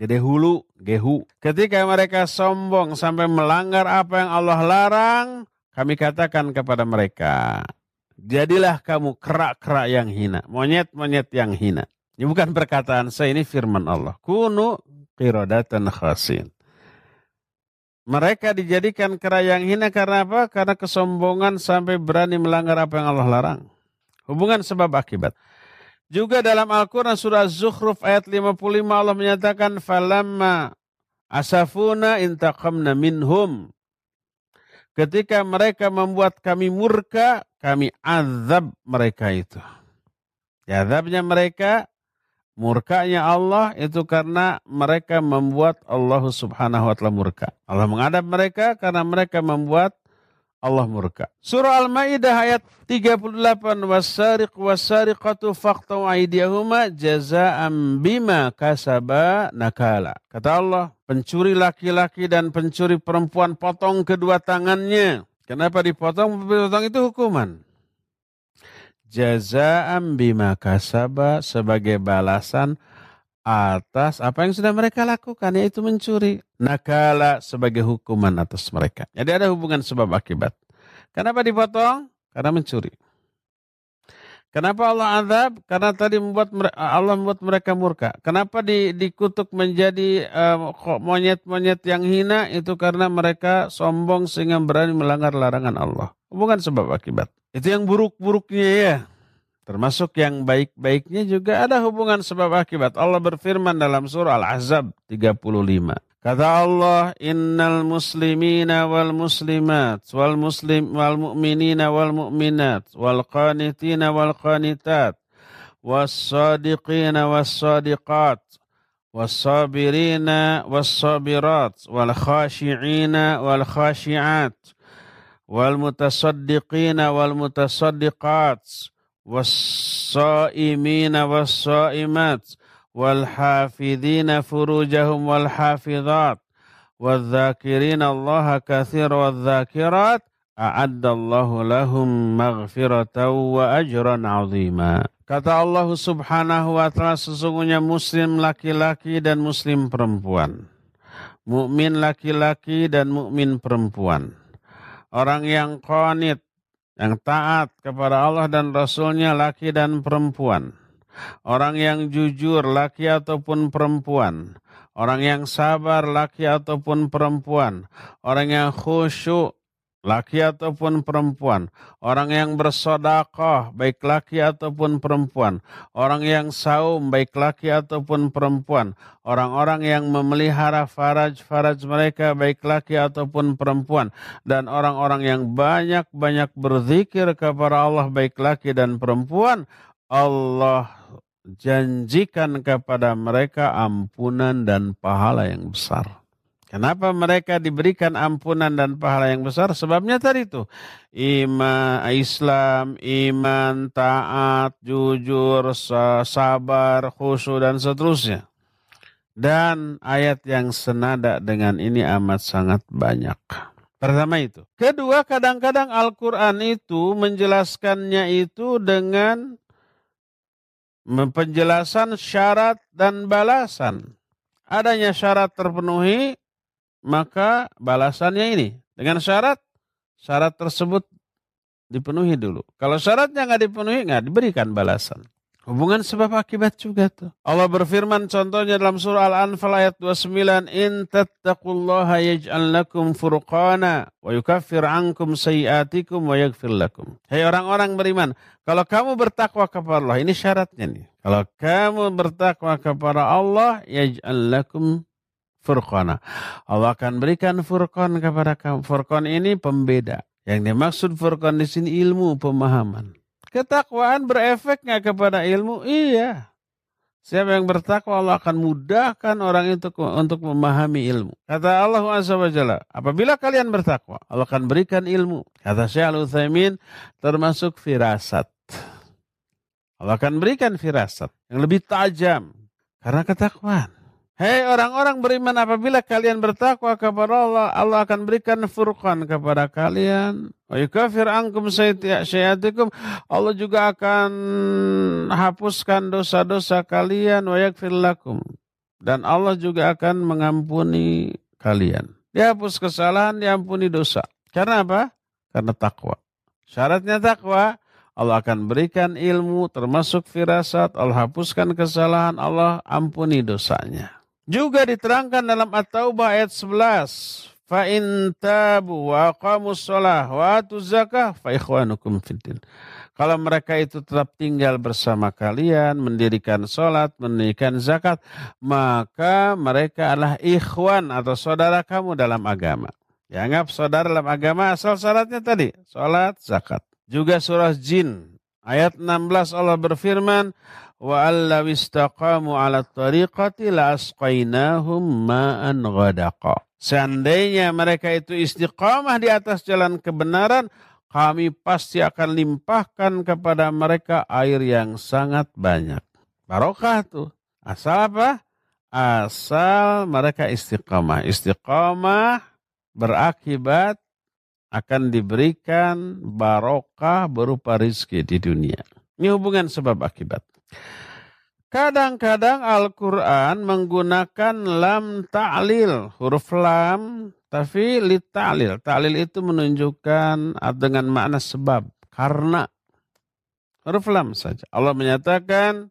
Gede hulu, gehu. Ketika mereka sombong sampai melanggar apa yang Allah larang, kami katakan kepada mereka, jadilah kamu kerak-kerak yang hina, monyet-monyet yang hina. Ini bukan perkataan saya, ini firman Allah. Kunu qiradatan khasin. Mereka dijadikan kera yang hina karena apa? Karena kesombongan sampai berani melanggar apa yang Allah larang. Hubungan sebab akibat. Juga dalam Al-Quran surah Zukhruf ayat 55 Allah menyatakan falamma asafuna intaqamna minhum Ketika mereka membuat kami murka, kami azab mereka itu. Ya, azabnya mereka, murkanya Allah itu karena mereka membuat Allah subhanahu wa ta'ala murka. Allah mengadab mereka karena mereka membuat Allah murka. Surah Al-Maidah ayat 38 wasariq wasariqatu faqtu aydiyahuma jazaa'an bima kasaba nakala. Kata Allah, pencuri laki-laki dan pencuri perempuan potong kedua tangannya. Kenapa dipotong? Potong itu hukuman. Jazaa'an bima kasaba sebagai balasan atas apa yang sudah mereka lakukan yaitu mencuri. Nakala sebagai hukuman atas mereka. Jadi ada hubungan sebab akibat. Kenapa dipotong? Karena mencuri. Kenapa Allah azab? Karena tadi membuat Allah membuat mereka murka. Kenapa di, dikutuk menjadi monyet-monyet uh, yang hina? Itu karena mereka sombong sehingga berani melanggar larangan Allah. Bukan sebab akibat. Itu yang buruk-buruknya ya. Termasuk yang baik-baiknya juga ada hubungan sebab akibat. Allah berfirman dalam surah Al-Ahzab 35. Kata Allah, "Innal muslimina wal muslimat wal muslim wal mu'minina wal mu'minat wal qanitina wal qanitat was sadiqina was sadiqat was sabirina was sabirat wal khashi'ina wal khashi'at wal mutasaddiqina wal mutasaddiqat والصائمين والصائمات والحافظين فروجهم والحافظات والذاكرين الله كثير والذاكرات أعد الله لهم مغفرة وأجرا عظيما Kata Allah subhanahu wa ta'ala sesungguhnya muslim laki-laki dan muslim perempuan. Mukmin laki-laki dan mukmin perempuan. Orang yang qanit yang taat kepada Allah dan Rasulnya laki dan perempuan. Orang yang jujur laki ataupun perempuan. orang yang sabar laki ataupun perempuan, orang yang khusyuk laki ataupun perempuan, orang yang bersodakoh, baik laki ataupun perempuan, orang yang saum, baik laki ataupun perempuan, orang-orang yang memelihara faraj-faraj mereka, baik laki ataupun perempuan, dan orang-orang yang banyak-banyak berzikir kepada Allah, baik laki dan perempuan, Allah janjikan kepada mereka ampunan dan pahala yang besar. Kenapa mereka diberikan ampunan dan pahala yang besar? Sebabnya tadi itu iman, Islam, iman, taat, jujur, sabar, khusyuk dan seterusnya. Dan ayat yang senada dengan ini amat sangat banyak. Pertama itu. Kedua, kadang-kadang Al-Quran itu menjelaskannya itu dengan penjelasan syarat dan balasan. Adanya syarat terpenuhi, maka balasannya ini dengan syarat syarat tersebut dipenuhi dulu. Kalau syaratnya nggak dipenuhi nggak diberikan balasan. Hubungan sebab akibat juga tuh. Allah berfirman contohnya dalam surah Al-Anfal ayat 29, "In tattaqullaha yaj'al lakum furqana wa yukaffir ankum sayiatikum wa yaghfir lakum." Hei orang-orang beriman, kalau kamu bertakwa kepada Allah, ini syaratnya nih. Kalau kamu bertakwa kepada Allah, yaj'al lakum furqana. Allah akan berikan furqan kepada kamu. Furqan ini pembeda. Yang dimaksud furqan di sini ilmu, pemahaman. Ketakwaan berefek nggak kepada ilmu? Iya. Siapa yang bertakwa Allah akan mudahkan orang itu untuk memahami ilmu. Kata Allah SWT, apabila kalian bertakwa, Allah akan berikan ilmu. Kata Syekh Al-Uthaymin, termasuk firasat. Allah akan berikan firasat yang lebih tajam karena ketakwaan. Hei orang-orang beriman apabila kalian bertakwa kepada Allah, Allah akan berikan furqan kepada kalian. Allah juga akan hapuskan dosa-dosa kalian. Dan Allah juga akan mengampuni kalian. Dihapus kesalahan, diampuni dosa. Karena apa? Karena takwa. Syaratnya takwa, Allah akan berikan ilmu termasuk firasat, Allah hapuskan kesalahan, Allah ampuni dosanya. Juga diterangkan dalam At-Taubah ayat 11. Fa in tabu wa aqamus shalah wa zakah fa ikhwanukum fiddin. Kalau mereka itu tetap tinggal bersama kalian, mendirikan sholat, mendirikan zakat, maka mereka adalah ikhwan atau saudara kamu dalam agama. Dianggap saudara dalam agama asal syaratnya tadi, sholat, zakat. Juga surah Jin, ayat 16 Allah berfirman, wa alla istaqamu ala tariqati la asqainahum ma'an ghadaqa. Seandainya mereka itu istiqamah di atas jalan kebenaran, kami pasti akan limpahkan kepada mereka air yang sangat banyak. Barokah tuh. Asal apa? Asal mereka istiqamah. Istiqamah berakibat akan diberikan barokah berupa rizki di dunia. Ini hubungan sebab akibat. Kadang-kadang Al-Quran menggunakan lam ta'lil, huruf lam, tapi li ta'lil. Ta'lil itu menunjukkan dengan makna sebab, karena. Huruf lam saja. Allah menyatakan,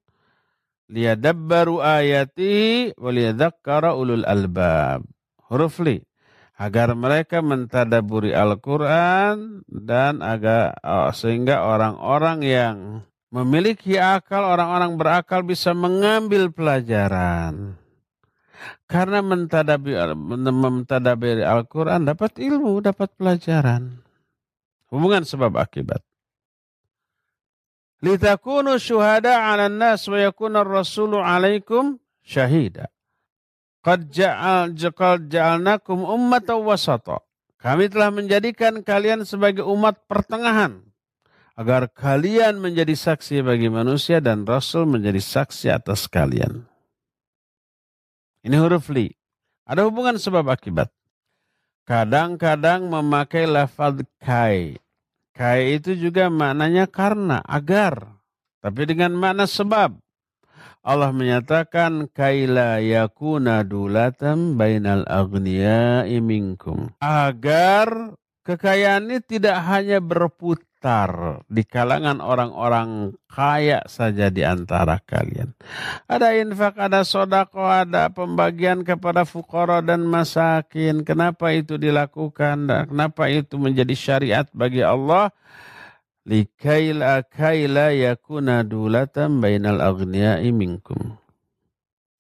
liyadabbaru ayati waliyadhakkara ulul albab. Huruf li. Agar mereka mentadaburi Al-Quran dan agar oh, sehingga orang-orang yang memiliki akal, orang-orang berakal bisa mengambil pelajaran. Karena mentadabiri Al-Quran dapat ilmu, dapat pelajaran. Hubungan sebab akibat. Litakunu syuhada ala nas wa yakuna rasulu alaikum syahida. Qad ja'al ja'alnakum ummatan wasata. Kami telah menjadikan kalian sebagai umat pertengahan agar kalian menjadi saksi bagi manusia dan Rasul menjadi saksi atas kalian. Ini huruf li. Ada hubungan sebab akibat. Kadang-kadang memakai lafaz kai. Kai itu juga maknanya karena, agar. Tapi dengan makna sebab. Allah menyatakan kaila yakuna dulatam bainal agniya'i minkum. Agar kekayaan ini tidak hanya berputar berputar di kalangan orang-orang kaya saja di antara kalian. Ada infak, ada sodako, ada pembagian kepada fukara dan masakin. Kenapa itu dilakukan kenapa itu menjadi syariat bagi Allah? Likaila kaila yakuna dulatan bainal agniya'i minkum.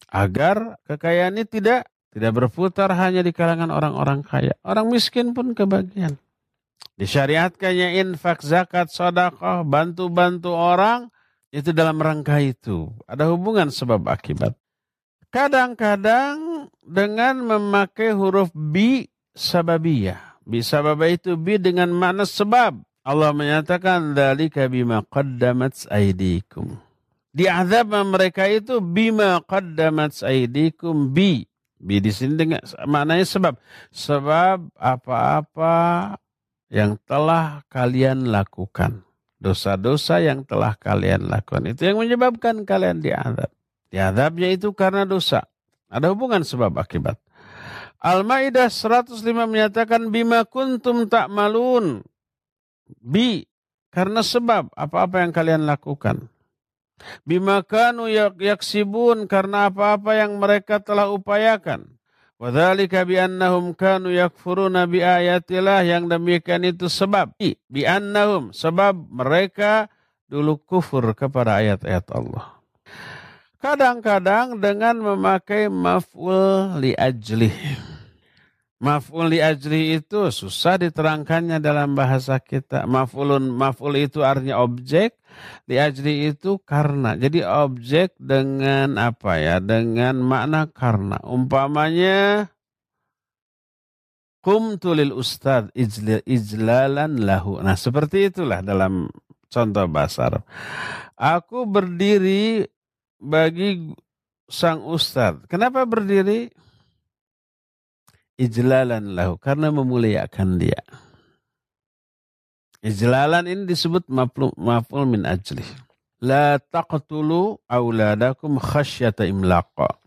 Agar kekayaan ini tidak tidak berputar hanya di kalangan orang-orang kaya. Orang miskin pun kebagian. Disyariatkannya infak, zakat, sodakoh, bantu-bantu orang. Itu dalam rangka itu. Ada hubungan sebab akibat. Kadang-kadang dengan memakai huruf bi sababiyah. Bi sababiyah itu bi dengan makna sebab. Allah menyatakan dalika bima qaddamat aidikum. Di azab mereka itu bima qaddamat aidikum bi Bi di sini dengan maknanya sebab. Sebab apa-apa yang telah kalian lakukan. Dosa-dosa yang telah kalian lakukan. Itu yang menyebabkan kalian diadab. Diadabnya itu karena dosa. Ada hubungan sebab akibat. Al-Ma'idah 105 menyatakan bima kuntum tak malun. Bi karena sebab apa-apa yang kalian lakukan. Bima kanu yaksibun karena apa-apa yang mereka telah upayakan. Wadhalika biannahum kanu yakfuruna bi ayatillah yang demikian itu sebab biannahum sebab mereka dulu kufur kepada ayat-ayat Allah. Kadang-kadang dengan memakai maf'ul li ajlih Maf'ul li ajli itu susah diterangkannya dalam bahasa kita. Maf'ulun maf'ul itu artinya objek, li ajli itu karena. Jadi objek dengan apa ya? Dengan makna karena. Umpamanya kum tulil ustad ijlalan lahu. Nah, seperti itulah dalam contoh bahasa Arab. Aku berdiri bagi sang ustad. Kenapa berdiri? ijlalan lahu karena memuliakan dia. Ijlalan ini disebut maf'ul min ajli. La taqtulu auladakum khasyata imlaqa.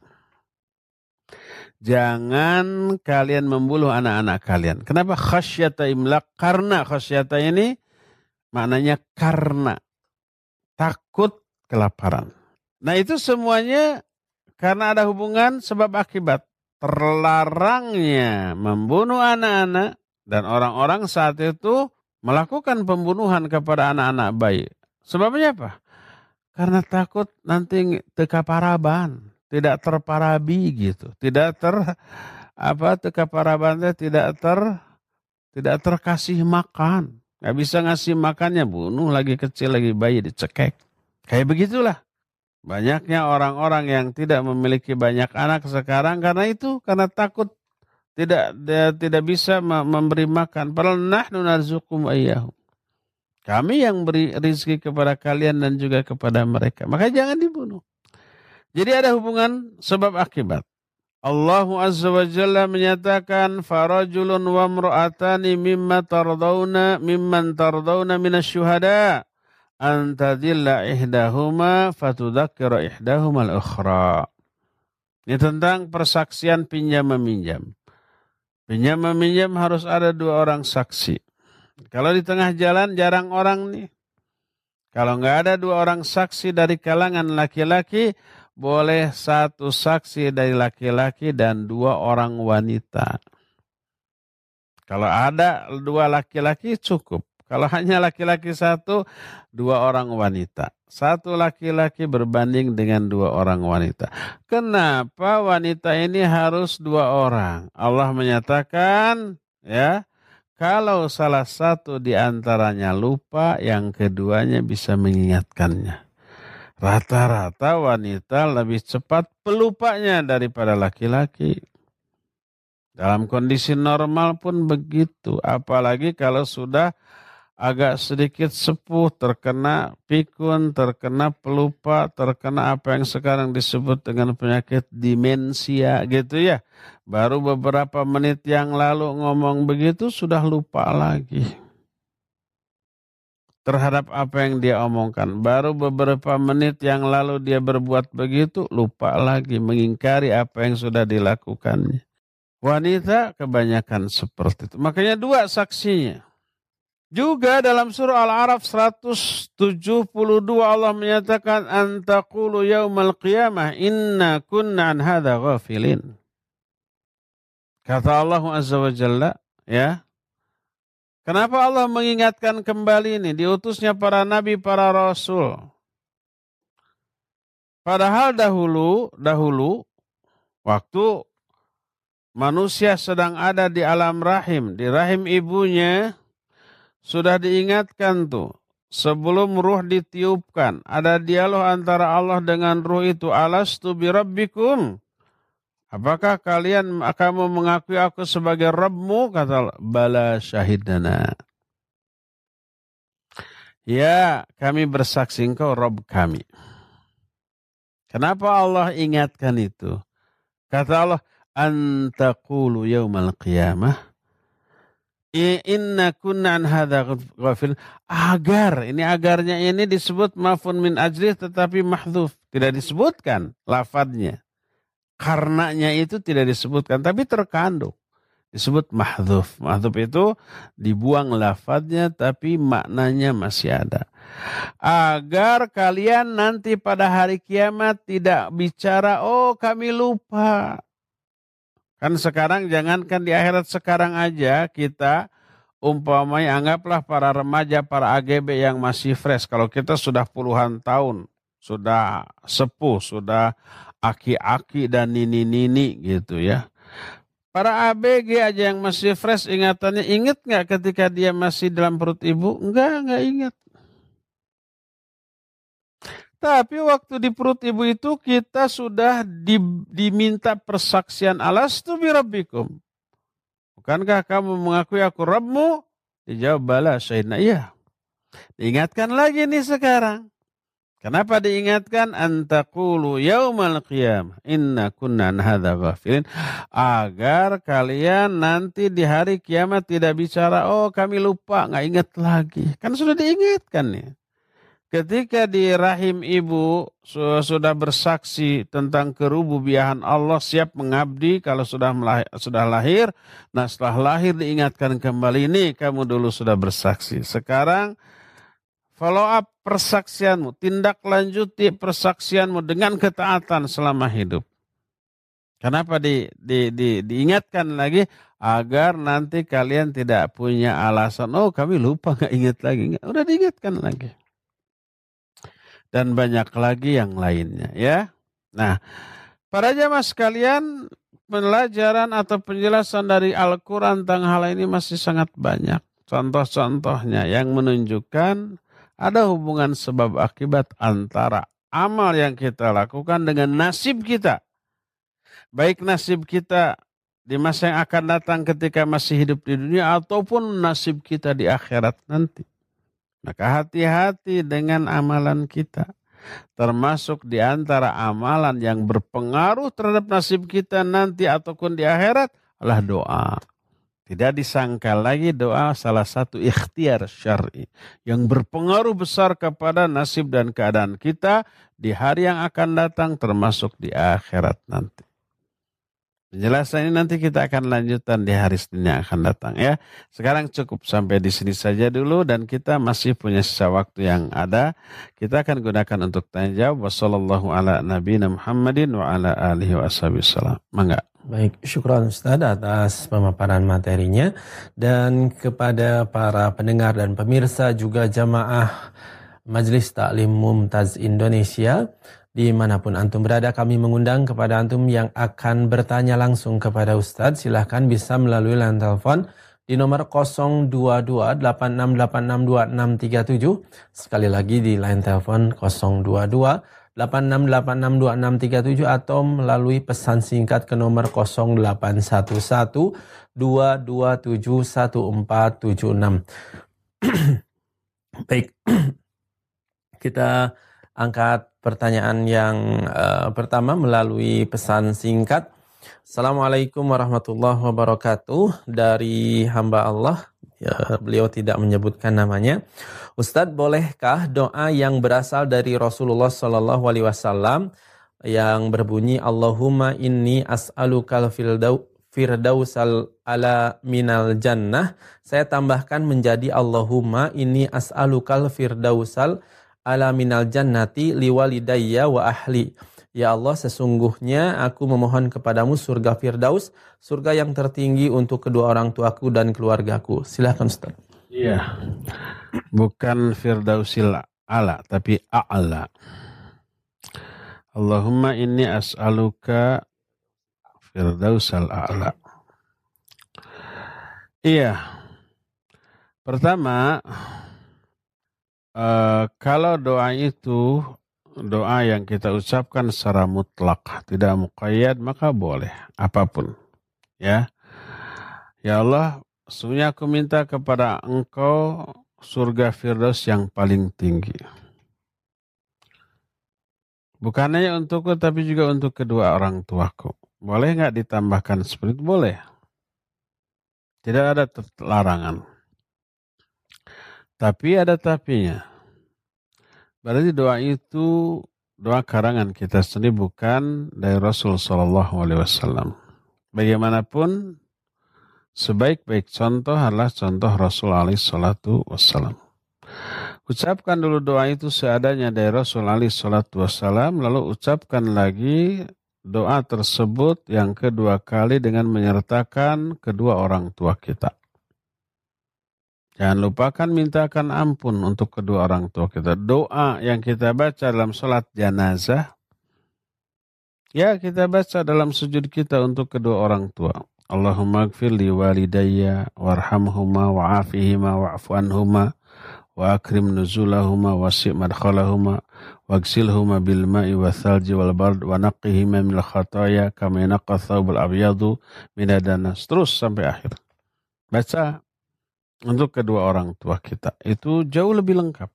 Jangan kalian membunuh anak-anak kalian. Kenapa khasyata imlaq? Karena khasyata ini maknanya karena takut kelaparan. Nah itu semuanya karena ada hubungan sebab akibat terlarangnya membunuh anak-anak dan orang-orang saat itu melakukan pembunuhan kepada anak-anak bayi. Sebabnya apa? Karena takut nanti tekaparaban, tidak terparabi gitu, tidak ter apa tekaparaban tidak ter tidak terkasih makan. Gak bisa ngasih makannya, bunuh lagi kecil lagi bayi dicekek. Kayak begitulah. Banyaknya orang-orang yang tidak memiliki banyak anak sekarang karena itu, karena takut tidak dia tidak bisa memberi makan. Padahal nahnu narzukum ayyahum. Kami yang beri rizki kepada kalian dan juga kepada mereka. Maka jangan dibunuh. Jadi ada hubungan sebab akibat. Allah Azza wa Jalla menyatakan farajulun wa mra'atani mimma tardawna mimman tardawna minasyuhada antadilla ihdahuma fatudzakkira ihdahuma al-ukhra. Ini tentang persaksian pinjam meminjam. Pinjam meminjam harus ada dua orang saksi. Kalau di tengah jalan jarang orang nih. Kalau nggak ada dua orang saksi dari kalangan laki-laki, boleh satu saksi dari laki-laki dan dua orang wanita. Kalau ada dua laki-laki cukup. Kalau hanya laki-laki satu, dua orang wanita. Satu laki-laki berbanding dengan dua orang wanita. Kenapa wanita ini harus dua orang? Allah menyatakan, ya, kalau salah satu di antaranya lupa, yang keduanya bisa mengingatkannya. Rata-rata wanita lebih cepat pelupanya daripada laki-laki. Dalam kondisi normal pun begitu. Apalagi kalau sudah agak sedikit sepuh, terkena pikun, terkena pelupa, terkena apa yang sekarang disebut dengan penyakit demensia gitu ya. Baru beberapa menit yang lalu ngomong begitu sudah lupa lagi terhadap apa yang dia omongkan. Baru beberapa menit yang lalu dia berbuat begitu, lupa lagi mengingkari apa yang sudah dilakukannya. Wanita kebanyakan seperti itu. Makanya dua saksinya. Juga dalam surah Al-Araf 172 Allah menyatakan antaqulu yaumal qiyamah inna kunna an hadha ghafilin. Kata Allah Azza wa Jalla, ya. Kenapa Allah mengingatkan kembali ini diutusnya para nabi, para rasul? Padahal dahulu, dahulu waktu manusia sedang ada di alam rahim, di rahim ibunya, sudah diingatkan tuh. Sebelum ruh ditiupkan, ada dialog antara Allah dengan ruh itu. Alastu birabbikum. Apakah kalian akan mengakui aku sebagai Rabbmu? Kata bala syahidana. Ya, kami bersaksi engkau Rabb kami. Kenapa Allah ingatkan itu? Kata Allah, antakulu yaumal qiyamah inna kunna an ghafil. Agar ini agarnya ini disebut mafun min ajri tetapi mahdhuf. Tidak disebutkan lafadznya. Karenanya itu tidak disebutkan tapi terkandung. Disebut mahdhuf. Mahdhuf itu dibuang lafadznya tapi maknanya masih ada. Agar kalian nanti pada hari kiamat tidak bicara oh kami lupa Kan sekarang jangankan di akhirat sekarang aja kita umpamanya anggaplah para remaja, para AGB yang masih fresh. Kalau kita sudah puluhan tahun, sudah sepuh, sudah aki-aki dan nini-nini gitu ya. Para ABG aja yang masih fresh ingatannya, ingat nggak ketika dia masih dalam perut ibu? Enggak, enggak ingat. Tapi waktu di perut ibu itu kita sudah di, diminta persaksian alastu birabbikum. Bukankah kamu mengakui aku Rabbmu? Dijawab bala syahidna iya. Diingatkan lagi nih sekarang. Kenapa diingatkan antakulu yaumal qiyam inna kunna hadza ghafilin agar kalian nanti di hari kiamat tidak bicara oh kami lupa nggak ingat lagi kan sudah diingatkan nih ketika di rahim ibu sudah bersaksi tentang kerububiahan Allah siap mengabdi kalau sudah melahir, sudah lahir. Nah setelah lahir diingatkan kembali ini kamu dulu sudah bersaksi. Sekarang follow up persaksianmu tindak lanjuti persaksianmu dengan ketaatan selama hidup. Kenapa di, di, di, diingatkan lagi? Agar nanti kalian tidak punya alasan oh kami lupa nggak ingat lagi. Udah diingatkan lagi dan banyak lagi yang lainnya ya. Nah, para jamaah sekalian, pelajaran atau penjelasan dari Al-Quran tentang hal ini masih sangat banyak. Contoh-contohnya yang menunjukkan ada hubungan sebab akibat antara amal yang kita lakukan dengan nasib kita. Baik nasib kita di masa yang akan datang ketika masih hidup di dunia ataupun nasib kita di akhirat nanti. Maka hati-hati dengan amalan kita. Termasuk di antara amalan yang berpengaruh terhadap nasib kita nanti ataupun di akhirat adalah doa. Tidak disangka lagi doa salah satu ikhtiar syar'i yang berpengaruh besar kepada nasib dan keadaan kita di hari yang akan datang termasuk di akhirat nanti. Penjelasan ini nanti kita akan lanjutkan di hari Senin yang akan datang ya. Sekarang cukup sampai di sini saja dulu dan kita masih punya sisa waktu yang ada. Kita akan gunakan untuk tanya jawab. Wassalamualaikum ala nabiyina Muhammadin wa ala alihi wa sallam. Mangga. Baik, syukur Ustaz atas pemaparan materinya dan kepada para pendengar dan pemirsa juga jamaah Majelis Taklim Mumtaz Indonesia Di mana pun Antum berada, kami mengundang kepada Antum yang akan bertanya langsung kepada Ustadz. Silahkan bisa melalui line telepon di nomor 022-86862637. Sekali lagi di line telepon 022 86862637 atau melalui pesan singkat ke nomor 0811 2271476. [CLEARS THROAT] Baik. [CLEARS THROAT] Kita angkat pertanyaan yang uh, pertama melalui pesan singkat. Assalamualaikum warahmatullahi wabarakatuh dari hamba Allah. Ya, beliau tidak menyebutkan namanya. Ustadz, bolehkah doa yang berasal dari Rasulullah Shallallahu Alaihi Wasallam yang berbunyi Allahumma inni as'alukal firdausal ala minal jannah saya tambahkan menjadi Allahumma ini as'alukal firdausal ala minal jannati liwalidayya wa ahli Ya Allah, sesungguhnya aku memohon kepadamu surga Firdaus, surga yang tertinggi untuk kedua orang tuaku dan keluargaku. Silahkan Ustaz. Iya. Bukan Firdausil ala, tapi a'la. Allahumma inni as'aluka Firdausal a'la. Iya. Pertama, uh, kalau doa itu doa yang kita ucapkan secara mutlak, tidak muqayyad, maka boleh apa pun. Ya. Ya Allah, sesungguhnya aku minta kepada Engkau surga Firdaus yang paling tinggi. Bukan hanya untukku tapi juga untuk kedua orang tuaku. Boleh nggak ditambahkan seperti itu? Boleh. Tidak ada larangan. Tapi ada tapinya. Berarti doa itu doa karangan kita sendiri bukan dari Rasul Shallallahu Alaihi Wasallam. Bagaimanapun sebaik-baik contoh adalah contoh Rasul Alaihi Wasallam. Ucapkan dulu doa itu seadanya dari Rasul Alaihi Wasallam, lalu ucapkan lagi doa tersebut yang kedua kali dengan menyertakan kedua orang tua kita. Jangan lupakan mintakan ampun untuk kedua orang tua kita. Doa yang kita baca dalam sholat jenazah, ya kita baca dalam sujud kita untuk kedua orang tua. Allahumma gfir li walidayya warhamhuma wa'afihima wa'afu anhuma wa nuzulahuma wasi' madkhalahuma wagsilhuma bil ma'i wa thalji wal bard wa naqihima min khataya kama yanqa thawbul abyadu min Terus sampai akhir. Baca untuk kedua orang tua kita. Itu jauh lebih lengkap.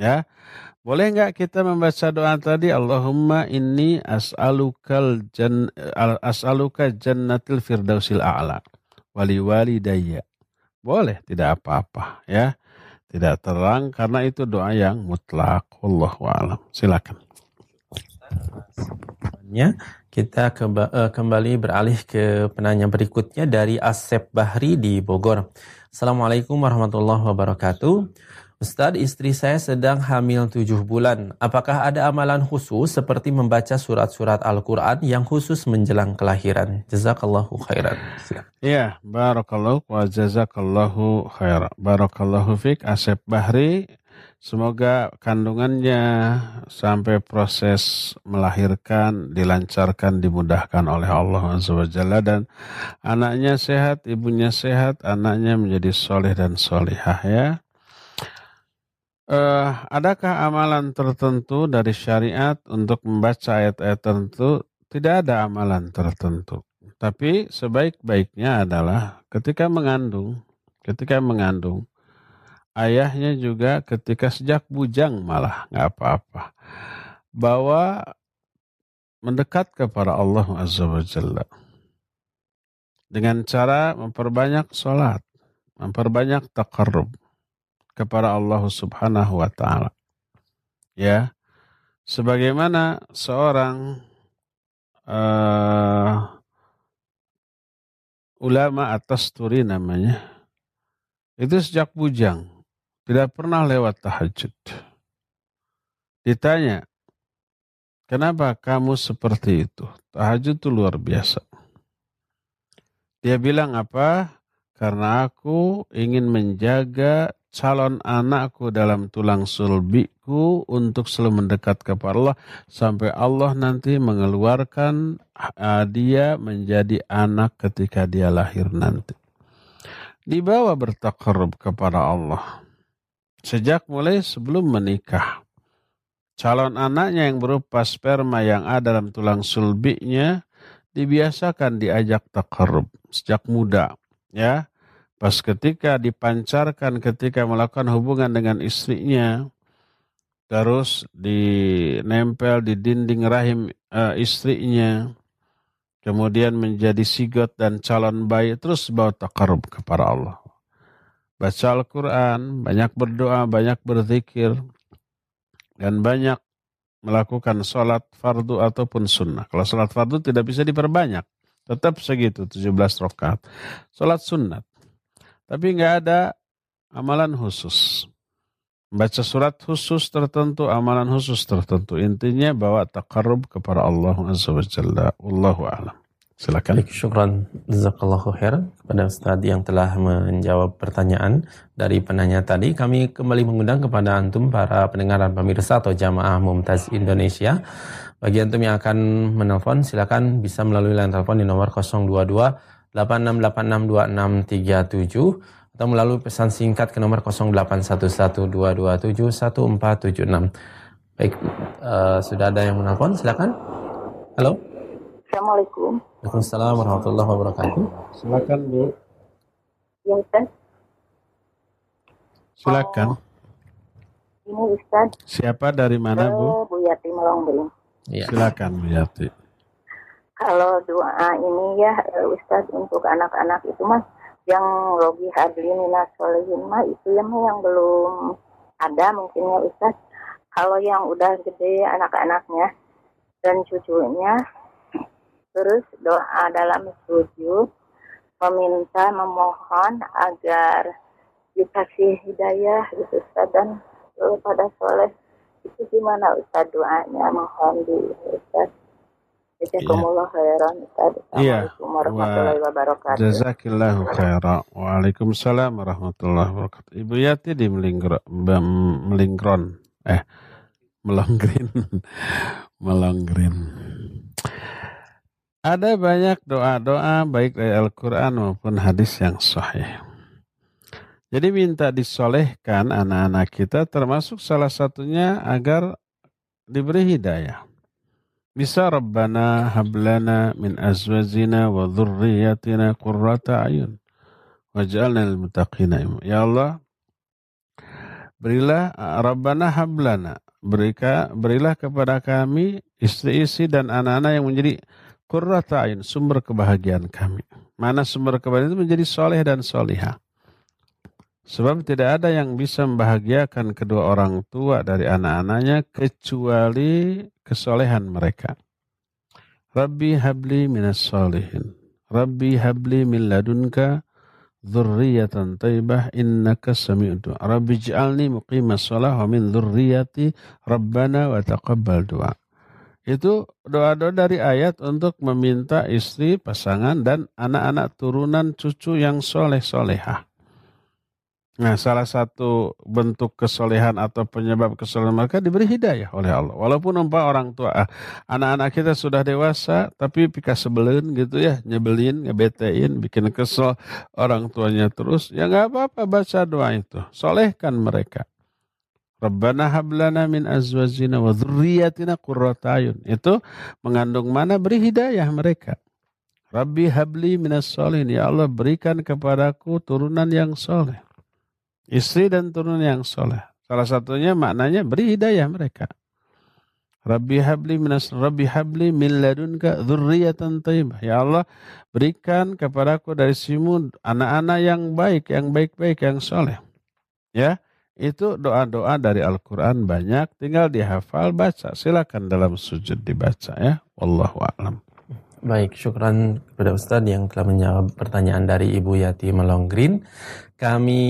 Ya. Boleh nggak kita membaca doa tadi Allahumma inni as'alukal jan as'aluka jannatil firdausil a'la wali walidayya. Boleh, tidak apa-apa ya. Tidak terang karena itu doa yang mutlak. Wallahu a'lam. Silakan. Kita eh, kembali beralih ke penanya berikutnya dari Asep Bahri di Bogor. Assalamualaikum warahmatullahi wabarakatuh. Ustadz, istri saya sedang hamil tujuh bulan. Apakah ada amalan khusus seperti membaca surat-surat Al-Quran yang khusus menjelang kelahiran? Jazakallahu khairan. Iya, barakallahu wa jazakallahu khairan. Barakallahu fiqh Asep Bahri. Semoga kandungannya sampai proses melahirkan dilancarkan dimudahkan oleh Allah SWT dan anaknya sehat, ibunya sehat, anaknya menjadi soleh dan solihah ya. Uh, adakah amalan tertentu dari syariat untuk membaca ayat-ayat tertentu? Tidak ada amalan tertentu. Tapi sebaik-baiknya adalah ketika mengandung, ketika mengandung, ayahnya juga ketika sejak bujang malah nggak apa-apa bahwa mendekat kepada Allah Azza wa Jalla dengan cara memperbanyak sholat, memperbanyak takarrub kepada Allah Subhanahu wa taala. Ya. Sebagaimana seorang uh, ulama atas turi namanya itu sejak bujang tidak pernah lewat tahajud. Ditanya, kenapa kamu seperti itu? Tahajud itu luar biasa. Dia bilang apa? Karena aku ingin menjaga calon anakku dalam tulang sulbiku untuk selalu mendekat kepada Allah sampai Allah nanti mengeluarkan dia menjadi anak ketika dia lahir nanti. Dibawa bertakarub kepada Allah. Sejak mulai sebelum menikah. Calon anaknya yang berupa sperma yang ada dalam tulang sulbinya dibiasakan diajak takarub sejak muda. Ya, pas ketika dipancarkan ketika melakukan hubungan dengan istrinya, terus dinempel di dinding rahim uh, istrinya, kemudian menjadi sigot dan calon bayi, terus bawa takarub kepada Allah baca Al-Quran, banyak berdoa, banyak berzikir, dan banyak melakukan sholat fardu ataupun sunnah. Kalau sholat fardu tidak bisa diperbanyak, Tetap segitu 17 rakaat. Salat sunat. Tapi nggak ada amalan khusus. Baca surat khusus tertentu, amalan khusus tertentu. Intinya bawa takarrub kepada Allah Azza wa Jalla. Wallahu a'lam. Silakan. Baik, syukran jazakallahu khairan kepada Ustaz yang telah menjawab pertanyaan dari penanya tadi. Kami kembali mengundang kepada antum para pendengar dan pemirsa atau jamaah Mumtaz Indonesia. Bagi antum yang akan menelpon silakan bisa melalui line telepon di nomor 022 86862637 atau melalui pesan singkat ke nomor 081122711476. Baik, uh, sudah ada yang menelpon, silakan. Halo. Assalamualaikum. Waalaikumsalam warahmatullahi wabarakatuh. Silakan Bu. Ya Ustaz. Silakan. Oh, ini Ustaz. Siapa dari mana Bu? Bu Yati Melongbring. Ya. Silakan Bu Yati. Kalau doa ini ya eh, Ustaz untuk anak-anak itu mas yang logi hadli minas solehin mah itu yang yang belum ada mungkin ya Ustaz. Kalau yang udah gede anak-anaknya dan cucunya, terus doa dalam sujud meminta memohon agar dikasih hidayah gitu Ustaz dan pada soleh itu gimana Ustaz doanya mohon di Ustaz. Jazakumullah khairan Ustaz. Iya. Assalamualaikum warahmatullahi wabarakatuh. Jazakillahu khairan. Waalaikumsalam warahmatullahi wabarakatuh. Ibu Yati di Bem- Melingkron. Eh, Melonggrin. [LAUGHS] Melonggrin. Ada banyak doa-doa baik dari Al-Quran maupun hadis yang sahih. Jadi minta disolehkan anak-anak kita termasuk salah satunya agar diberi hidayah. Bisa Rabbana hablana min azwajina wa dhurriyyatina qurrata ayun waj'alna lil. Ya Allah, berilah Rabbana hablana, berika, berilah kepada kami istri-istri dan anak-anak yang menjadi qurrata ayun, sumber kebahagiaan kami. Mana sumber kebahagiaan itu menjadi soleh dan solihah. Sebab tidak ada yang bisa membahagiakan kedua orang tua dari anak-anaknya kecuali kesolehan mereka. Rabbi habli minas solihin. Rabbi habli min ladunka dzurriyyatan thayyibah innaka sami'ud du'a. Rabbi ij'alni muqimas shalah wa min dzurriyyati rabbana wa taqabbal du'a. Itu doa-doa dari ayat untuk meminta istri, pasangan, dan anak-anak turunan cucu yang soleh-solehah. Nah, salah satu bentuk kesolehan atau penyebab kesolehan mereka diberi hidayah oleh Allah. Walaupun umpah orang tua, ah, anak-anak kita sudah dewasa, tapi pika sebelin gitu ya, nyebelin, ngebetein, bikin kesel orang tuanya terus, ya nggak apa-apa baca doa itu. Solehkan mereka. Rabbana hablana min azwajina wa dhurriyyatina qurrata ayun. Itu mengandung mana beri hidayah mereka. Rabbi habli minas solihin. Ya Allah berikan kepadaku turunan yang soleh istri dan turun yang soleh. Salah satunya maknanya beri hidayah mereka. Rabbi habli minas Rabbi habli min ladunka dzurriyyatan thayyibah. Ya Allah, berikan kepadaku dari simu anak-anak yang baik, yang baik-baik, yang soleh. Ya, itu doa-doa dari Al-Quran banyak, tinggal dihafal, baca. Silakan dalam sujud dibaca ya. Wallahu a'lam. Baik, syukran kepada Ustadz yang telah menjawab pertanyaan dari Ibu Yati Melonggrin. Kami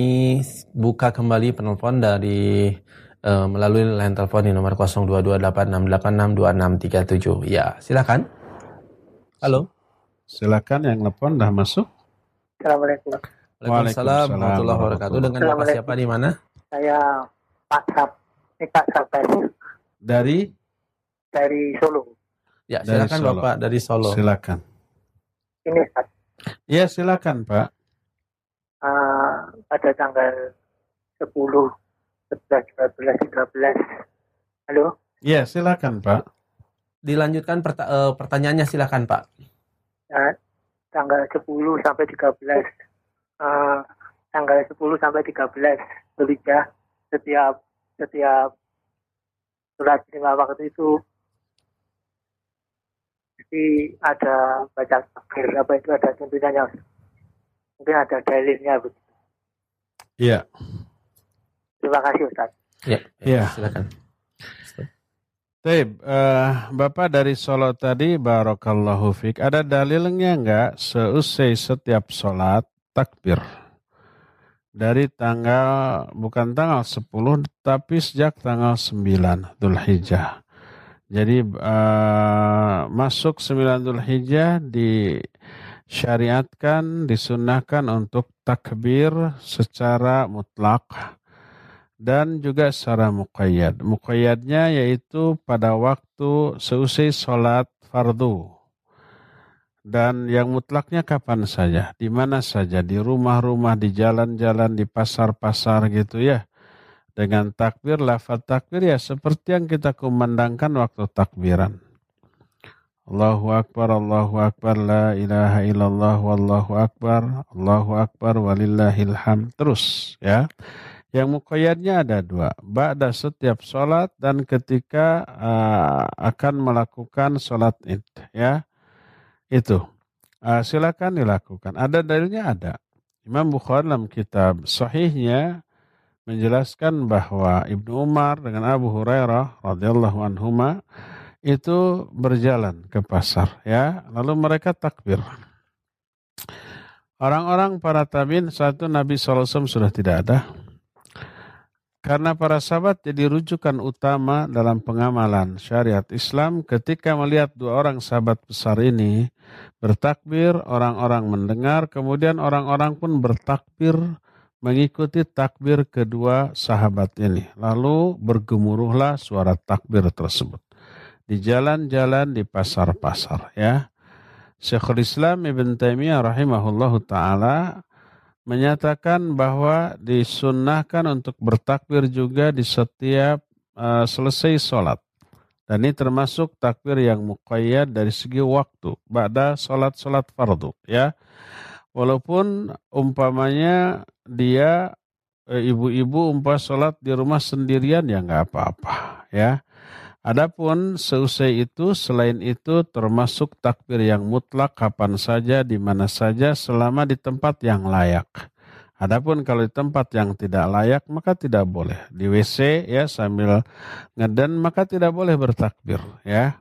buka kembali penelpon dari uh, melalui line telepon di nomor 0228686267. Ya, silakan. Halo. Silakan yang telepon dah masuk. Assalamualaikum. Waalaikumsalam warahmatullahi wabarakatuh. Dengan Bapak siapa di mana? Saya Pak Sab, ini Pak Sabar Dari dari Solo. Ya, Dari silakan Solo. Bapak dari Solo. silakan. Ini Ustaz, Ya, silakan, Pak. eh, pada tanggal 10, 11, 12, 13. Halo? Ya, silakan, Pak. Dilanjutkan perta- eh, pertanyaannya silakan Pak. Eh, tanggal 10 sampai 13. Eh, tanggal 10 sampai 13 Zulhijjah setiap setiap sholat lima waktu itu jadi ada baca takbir apa itu ada tuntunannya mungkin ada dalilnya begitu. Iya. terima kasih Ustaz Ya, Iya. silakan. Taib, uh, Bapak dari Solo tadi, Barokallahu Fik, ada dalilnya enggak seusai setiap sholat takbir? Dari tanggal, bukan tanggal 10, tapi sejak tanggal 9 Dhul Hijjah. Jadi uh, masuk 9 Dhul Hijjah disyariatkan, disunahkan untuk takbir secara mutlak dan juga secara muqayyad. Muqayyadnya yaitu pada waktu seusai sholat fardu. Dan yang mutlaknya kapan saja, di mana saja, di rumah-rumah, di jalan-jalan, di pasar-pasar gitu ya. Dengan takbir, lafaz takbir ya seperti yang kita kumandangkan waktu takbiran. Allahu Akbar, Allahu Akbar, la ilaha illallah, wallahu Akbar, Allahu Akbar, walillahilham. Terus ya. Yang mukoyatnya ada dua. Ba'da setiap sholat dan ketika uh, akan melakukan sholat id. Ya, itu. Uh, silakan dilakukan. Ada dalilnya ada. Imam Bukhari dalam kitab sahihnya menjelaskan bahwa Ibnu Umar dengan Abu Hurairah radhiyallahu anhuma itu berjalan ke pasar ya lalu mereka takbir orang-orang para tabiin satu Nabi SAW sudah tidak ada karena para sahabat jadi rujukan utama dalam pengamalan syariat Islam ketika melihat dua orang sahabat besar ini bertakbir, orang-orang mendengar, kemudian orang-orang pun bertakbir mengikuti takbir kedua sahabat ini. Lalu bergemuruhlah suara takbir tersebut. Di jalan-jalan, di pasar-pasar ya. Syekhul Islam Ibn Taimiyah rahimahullahu taala menyatakan bahwa disunnahkan untuk bertakbir juga di setiap uh, selesai sholat. Dan ini termasuk takbir yang muqayyad dari segi waktu. Pada sholat-sholat fardu. Ya. Walaupun umpamanya dia eh, ibu-ibu umpah sholat di rumah sendirian ya nggak apa-apa. Ya. Adapun seusai itu, selain itu termasuk takbir yang mutlak kapan saja, di mana saja, selama di tempat yang layak. Adapun kalau di tempat yang tidak layak, maka tidak boleh. Di WC ya sambil ngeden, maka tidak boleh bertakbir. Ya,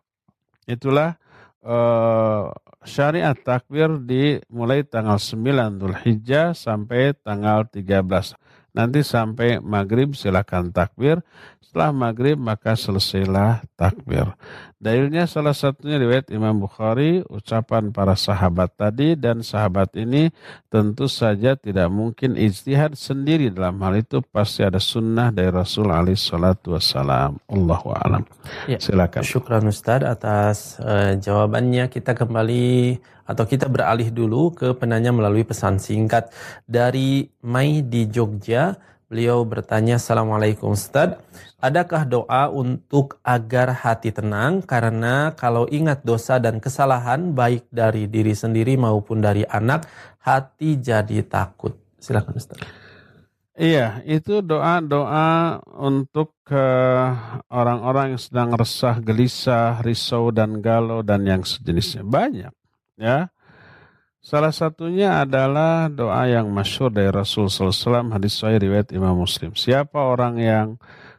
itulah uh, syariat takbir di mulai tanggal 9 Dhul Hijjah sampai tanggal 13. Nanti sampai maghrib silakan takbir. Setelah maghrib maka selesailah takbir. Dalilnya salah satunya riwayat Imam Bukhari, ucapan para sahabat tadi dan sahabat ini tentu saja tidak mungkin ijtihad sendiri dalam hal itu pasti ada sunnah dari Rasul alaihi salatu wassalam. Allahu a'lam. Ya, Silakan. Syukran Ustaz atas uh, jawabannya. Kita kembali atau kita beralih dulu ke penanya melalui pesan singkat dari Mai di Jogja. Beliau bertanya, Assalamualaikum Ustaz, adakah doa untuk agar hati tenang? Karena kalau ingat dosa dan kesalahan baik dari diri sendiri maupun dari anak, hati jadi takut. Silakan Ustaz. Iya, itu doa-doa untuk orang-orang yang sedang resah, gelisah, risau dan galau dan yang sejenisnya. Banyak, ya. Salah satunya adalah doa yang masyur dari Rasul SAW hadis sahih riwayat Imam Muslim. Siapa orang yang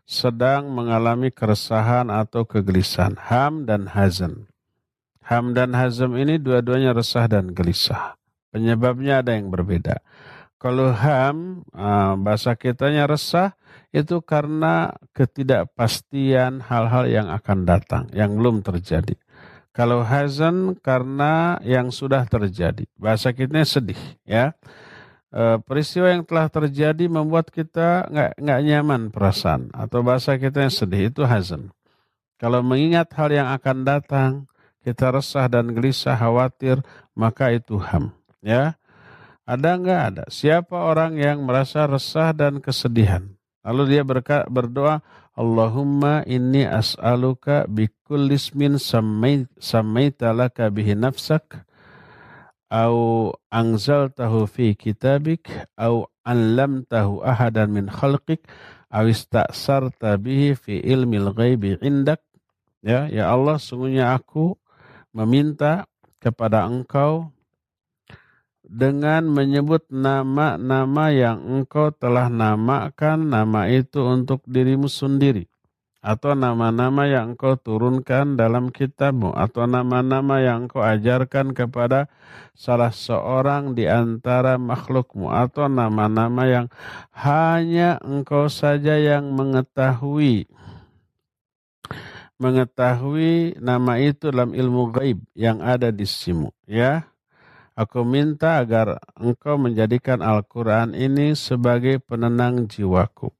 sedang mengalami keresahan atau kegelisahan, ham dan hazan. Ham dan hazam ini dua-duanya resah dan gelisah. Penyebabnya ada yang berbeda. Kalau ham, ah, bahasa kitanya resah, itu karena ketidakpastian hal-hal yang akan datang, yang belum terjadi. Kalau hazan karena yang sudah terjadi. Bahasa kita sedih ya. E, peristiwa yang telah terjadi membuat kita nggak nggak nyaman perasaan atau bahasa kita yang sedih itu hazan. Kalau mengingat hal yang akan datang, kita resah dan gelisah, khawatir, maka itu ham. Ya, ada nggak ada? Siapa orang yang merasa resah dan kesedihan? Lalu dia berdoa, Allahumma inni as'aluka bikulli ismin sammaita laka bihi nafsak au anzaltahu fi kitabik au allamtahu ahadan min khalqik au ista'sarta bihi fi ilmil ghaibi indak. Ya ya Allah sungguhnya aku meminta kepada engkau dengan menyebut nama-nama yang engkau telah namakan nama itu untuk dirimu sendiri atau nama-nama yang engkau turunkan dalam kitabmu atau nama-nama yang engkau ajarkan kepada salah seorang di antara makhlukmu atau nama-nama yang hanya engkau saja yang mengetahui. Mengetahui nama itu dalam ilmu gaib yang ada di simu ya aku minta agar engkau menjadikan Al-Quran ini sebagai penenang jiwaku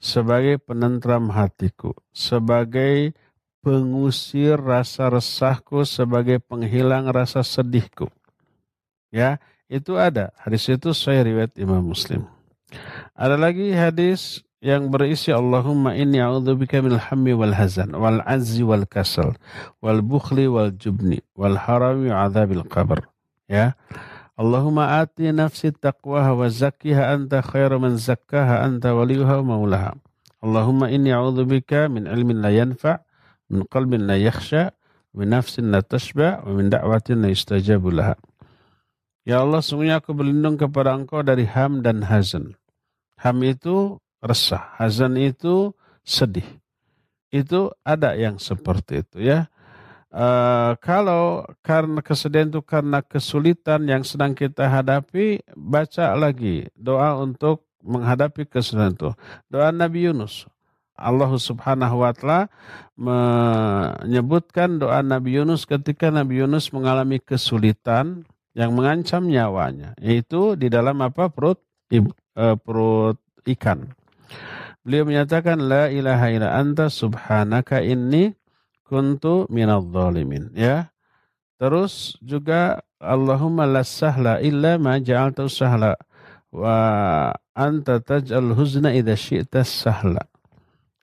sebagai penentram hatiku, sebagai pengusir rasa resahku, sebagai penghilang rasa sedihku. Ya, itu ada. Hadis itu saya riwayat Imam Muslim. Ada lagi hadis yang berisi Allahumma inni a'udzubika minal hammi wal hazan wal azzi wal kasal wal bukhli wal jubni wal harami wa adzabil qabr. Ya. Allahumma ati nafsi taqwaha wa zakkiha anta khairu man zakkaha anta waliyuha wa maulaha. Allahumma inni a'udzubika min ilmin la yanfa' min qalbin la yakhsha min nafsin la tashba wa min da'watin la yustajabu laha. Ya Allah, sungguhnya aku berlindung kepada Engkau dari ham dan hazan. Ham itu resah, hazan itu sedih. Itu ada yang seperti itu ya. Uh, kalau karena kesedihan itu karena kesulitan yang sedang kita hadapi, baca lagi doa untuk menghadapi kesulitan itu. Doa Nabi Yunus. Allah Subhanahu wa taala menyebutkan doa Nabi Yunus ketika Nabi Yunus mengalami kesulitan yang mengancam nyawanya, yaitu di dalam apa perut uh, perut ikan. Beliau menyatakan la ilaha illa anta subhanaka inni kuntu minadh dhalimin ya. Terus juga Allahumma la sahla illa ma ja'alta sahla wa anta taj'al huzna idza syi'ta sahla.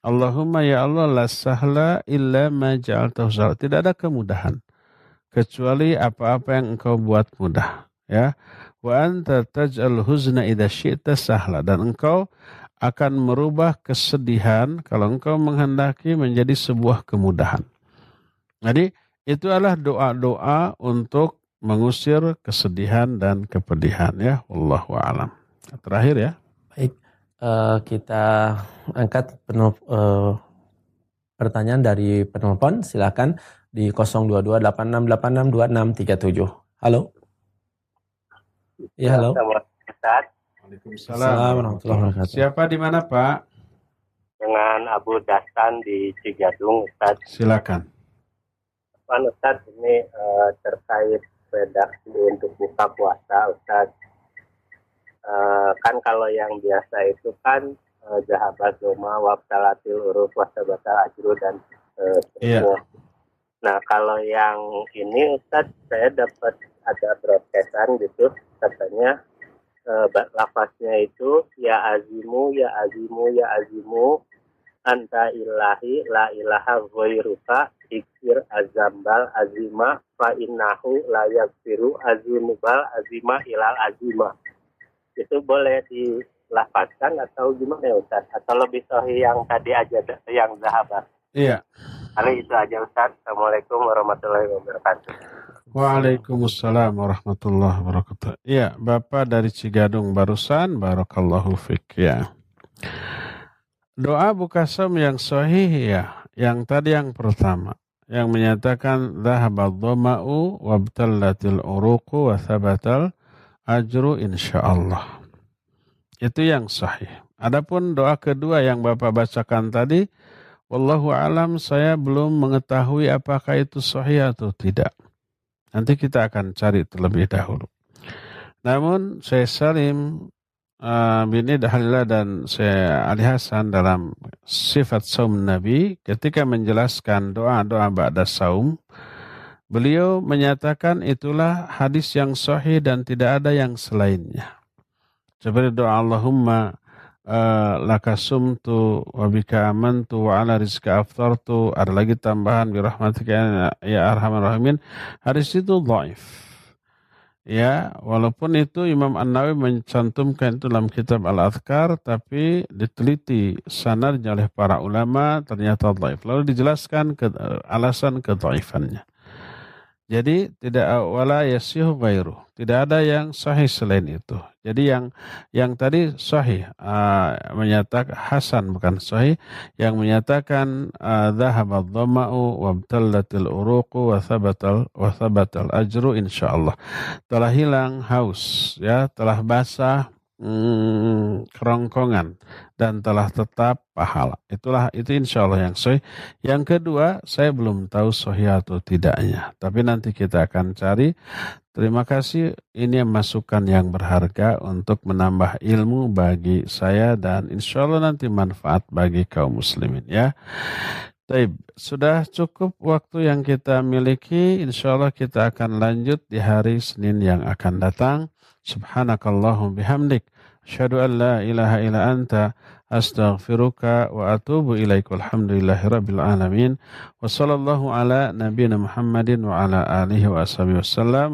Allahumma ya Allah la sahla illa ma ja'alta sahla. Tidak ada kemudahan kecuali apa-apa yang engkau buat mudah ya. Wa anta taj'al huzna idza syi'ta sahla. Dan engkau akan merubah kesedihan kalau engkau menghendaki menjadi sebuah kemudahan. Jadi itu adalah doa-doa untuk mengusir kesedihan dan kepedihan ya. Wallahu a'lam. Terakhir ya. Baik, uh, kita angkat penuh, uh, pertanyaan dari penelpon. Silakan di 02286862637. Halo. Ya, halo. Waalaikumsalam Siapa di mana, Pak? Dengan Abu Dasan di Cigadung, Ustaz. Silakan. Pak Ustaz ini uh, terkait redaksi untuk buka puasa Ustaz. Uh, kan kalau yang biasa itu kan uh, jahabat doma wabtalatil uruf wasabatal ajru dan uh, yeah. Nah kalau yang ini Ustaz saya dapat ada broadcastan gitu katanya uh, lafaznya itu ya azimu ya azimu ya azimu anta ilahi la ilaha ghairuka ikir azambal azima fa innahu la yaghfiru azunubal azima ilal azima. Itu boleh dilafazkan atau gimana ya Ustaz? Atau lebih sahih yang tadi aja yang zahabat iya. Kali itu aja Ustaz. Assalamualaikum warahmatullahi wabarakatuh. Waalaikumsalam warahmatullahi wabarakatuh. Iya, Bapak dari Cigadung barusan, Barakallahu fik ya. Doa buka som yang sahih ya, yang tadi yang pertama yang menyatakan dhahaba dhama'u wabtallatil uruqu wa thabatal ajru insyaallah. Itu yang sahih. Adapun doa kedua yang Bapak bacakan tadi, wallahu alam saya belum mengetahui apakah itu sahih atau tidak. Nanti kita akan cari terlebih dahulu. Namun saya Salim Bini Dahalillah dan saya Ali Hasan dalam sifat saum Nabi ketika menjelaskan doa-doa ba'da saum. Beliau menyatakan itulah hadis yang sahih dan tidak ada yang selainnya. Seperti doa Allahumma uh, laka sumtu wa bika amantu wa ala rizka aftartu. Ada lagi tambahan birahmatika ya arhamar rahimin. Hadis itu dhaif Ya, walaupun itu Imam An-Nawawi mencantumkan itu dalam kitab Al-Adhkar, tapi diteliti sanarnya oleh para ulama ternyata dhaif. Lalu dijelaskan ke, alasan kedhaifannya. Jadi tidak wala yasihu ghairu. Tidak ada yang sahih selain itu. Jadi yang yang tadi sahih uh, menyatakan hasan bukan sahih yang menyatakan dhahaba uh, dhama'u wa btallatil uruqu wa thabatal wa thabatal ajru insyaallah. Telah hilang haus ya, telah basah hmm, kerongkongan dan telah tetap pahala. Itulah itu insya Allah yang sahih. Yang kedua, saya belum tahu sahih atau tidaknya. Tapi nanti kita akan cari. Terima kasih. Ini masukan yang berharga untuk menambah ilmu bagi saya dan insya Allah nanti manfaat bagi kaum muslimin ya. Taib, sudah cukup waktu yang kita miliki. Insya Allah kita akan lanjut di hari Senin yang akan datang. Subhanakallahum bihamdik. Asyhadu an la ilaha illa anta astaghfiruka wa atubu ilaik. Walhamdulillahi rabbil alamin. Wa sallallahu ala nabiyina Muhammadin wa ala alihi wa ashabihi wasallam.